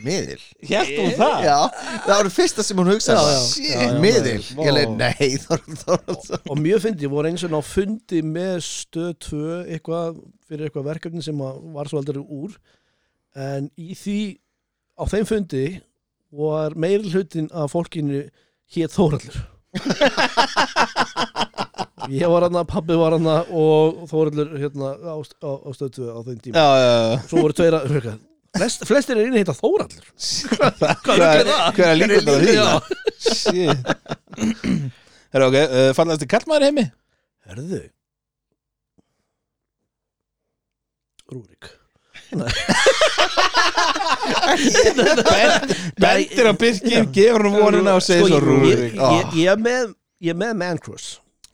Miðil. Hélt hún það? Já, það var það fyrsta sem hún hugsaði. Miðil, ég leið, nei Þórall Þórallsson Og mjög fyndi, ég voru eins og ná fundi með stöð 2 eitthvað fyrir eitthvað verkefni sem að var svo aldrei úr. En í því á þeim fundi var meiri hlutin af fólkinu hétt Þórallur (laughs) Ég var hana, pabbi var hana og Þórallur hérna á, á, á stöð 2 á þeim tíma. Já, já, já. Svo voru tveir að hugga Flest, Flestir (laughs) er inni heita Þórallur Hvað er hvað er líka þetta því? Herra ok, uh, fallaðist þið kallmaður heimi? Herðu. Rúrik. (laughs) Bendir á Birkin, gefur hann vonina og segir Sko, svo Rúrik. ég, ég, ég, er með, ég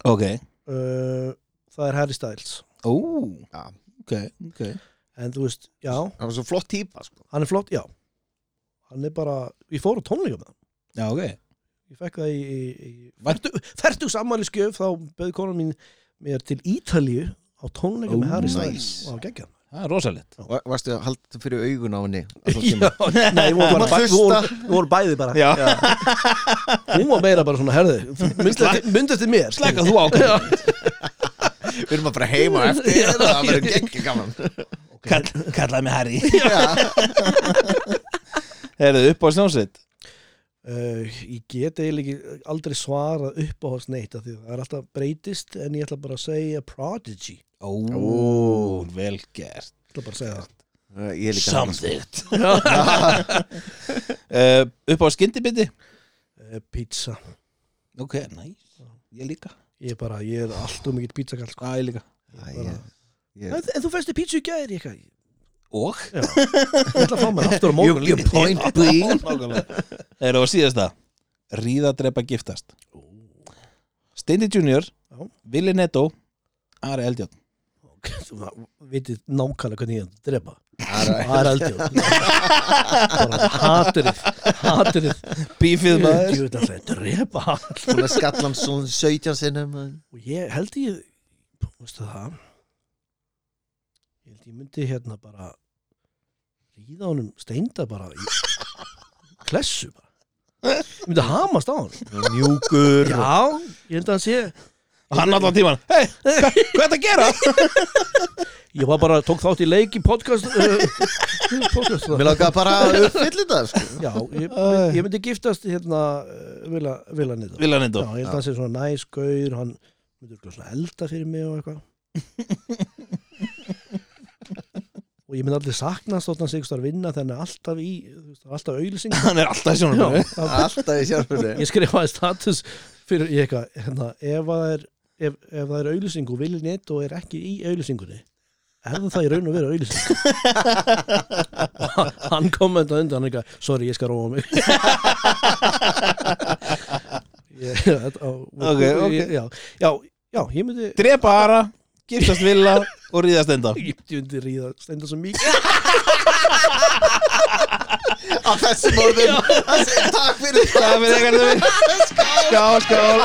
er með Man Cruise Ok, uh, Það er Harry Styles. Ó, Já. ok, ok. En þú veist, já, Það var svo flott típa sko. hann er flott, já. Hann er bara, ég fór á tónleika með hann. Já, ok. Ég fekk það í, í, í Fertu sammæli skjöf Þá bauð konan mín mér til Ítalíu Á tónleika Ó, með Harry nice. Styles. Og það var geggjað Það er rosalegt. Va- Varstu að halda fyrir augun á henni (laughs) Já, (laughs) nei, við vorum, hlusta. vorum, vorum bæði bara. Já, Hún var meira bara svona, herði Myndast þið mér? Slæka þú á. (laughs) Við erum að fara heima eftir. Já. Það verður gengi gaman. Kall, Kallaði mig Harry. Herðu upp á snjósitt uh, Ég get eiginlega ekki aldrei svarað upp á hans neitt af Því það er alltaf breytist En ég ætla bara að segja Prodigy. Ég Ó, Ó. vel gert. Það. Er hann, sko. Samþygt uh, (laughs) Upp á skyndibiti? Uh, Pizza. Ok, næs Ég líka. Ég er bara, ég er allt um mikið pizzakall sko. Já, ég líka. Æ, ég- ég- en, en þú fæstu pizza í gæðir ég, ég, Og? ég ætla að fá mér aftur á morgun your point being. (laughs) Erum við á síðasta? Ríða, drepa, giftast Steindi Junior Já. Willi Netto Ari Eldjátt Þú vitið nákvæmlega hvernig ég er að drepa Það er- bara hatrið hatrið. Bífið maður. Ég veit alltaf að drepa. Hann Búin að skalla hann svona 17 sinnum og ég held ég veistu það? Ég held ég myndi hérna bara ríða honum steinda bara í klessu bara. Ég myndi hamast á hann Mjúkur já, ég held að hann sé Og hann allan tíman Hei, hva, hvað er það að gera? (laughs) ég var bara, tók þátt í leik í podcast uh, podcast. Mér langar bara að uppfylla þetta sko. já, ég, ég myndi giftast hérna uh, Vila, Vila ég held að hann sé svona næs gaur hann myndi svona elda fyrir mig og eitthvað. (laughs) Og ég myndi aldrei saknast þótt hann sé eitthvað að vinna þannig að alltaf í, það alltaf auðlýsing (laughs) Hann er alltaf í það- Alltaf í sjálfur ég skrifaði status fyrir ég eitthvað, hérna, ef það er ef, ef það er auðlýsing og vilja neitt og er ekki í auðlýsingunni er það það í raun og vera auðlýsing og (laughs) hann kommenta undan hann eitthvað, sorry ég skal róa mig. (laughs) Þetta, og, Ok, ok. Já, já, já, ég myndi Drepa Ara Giftast Villa Og ríða stenda (laughs) ég myndi ríða stenda svo mikið. Á þessum orðum. Takk fyrir þau Skál, skál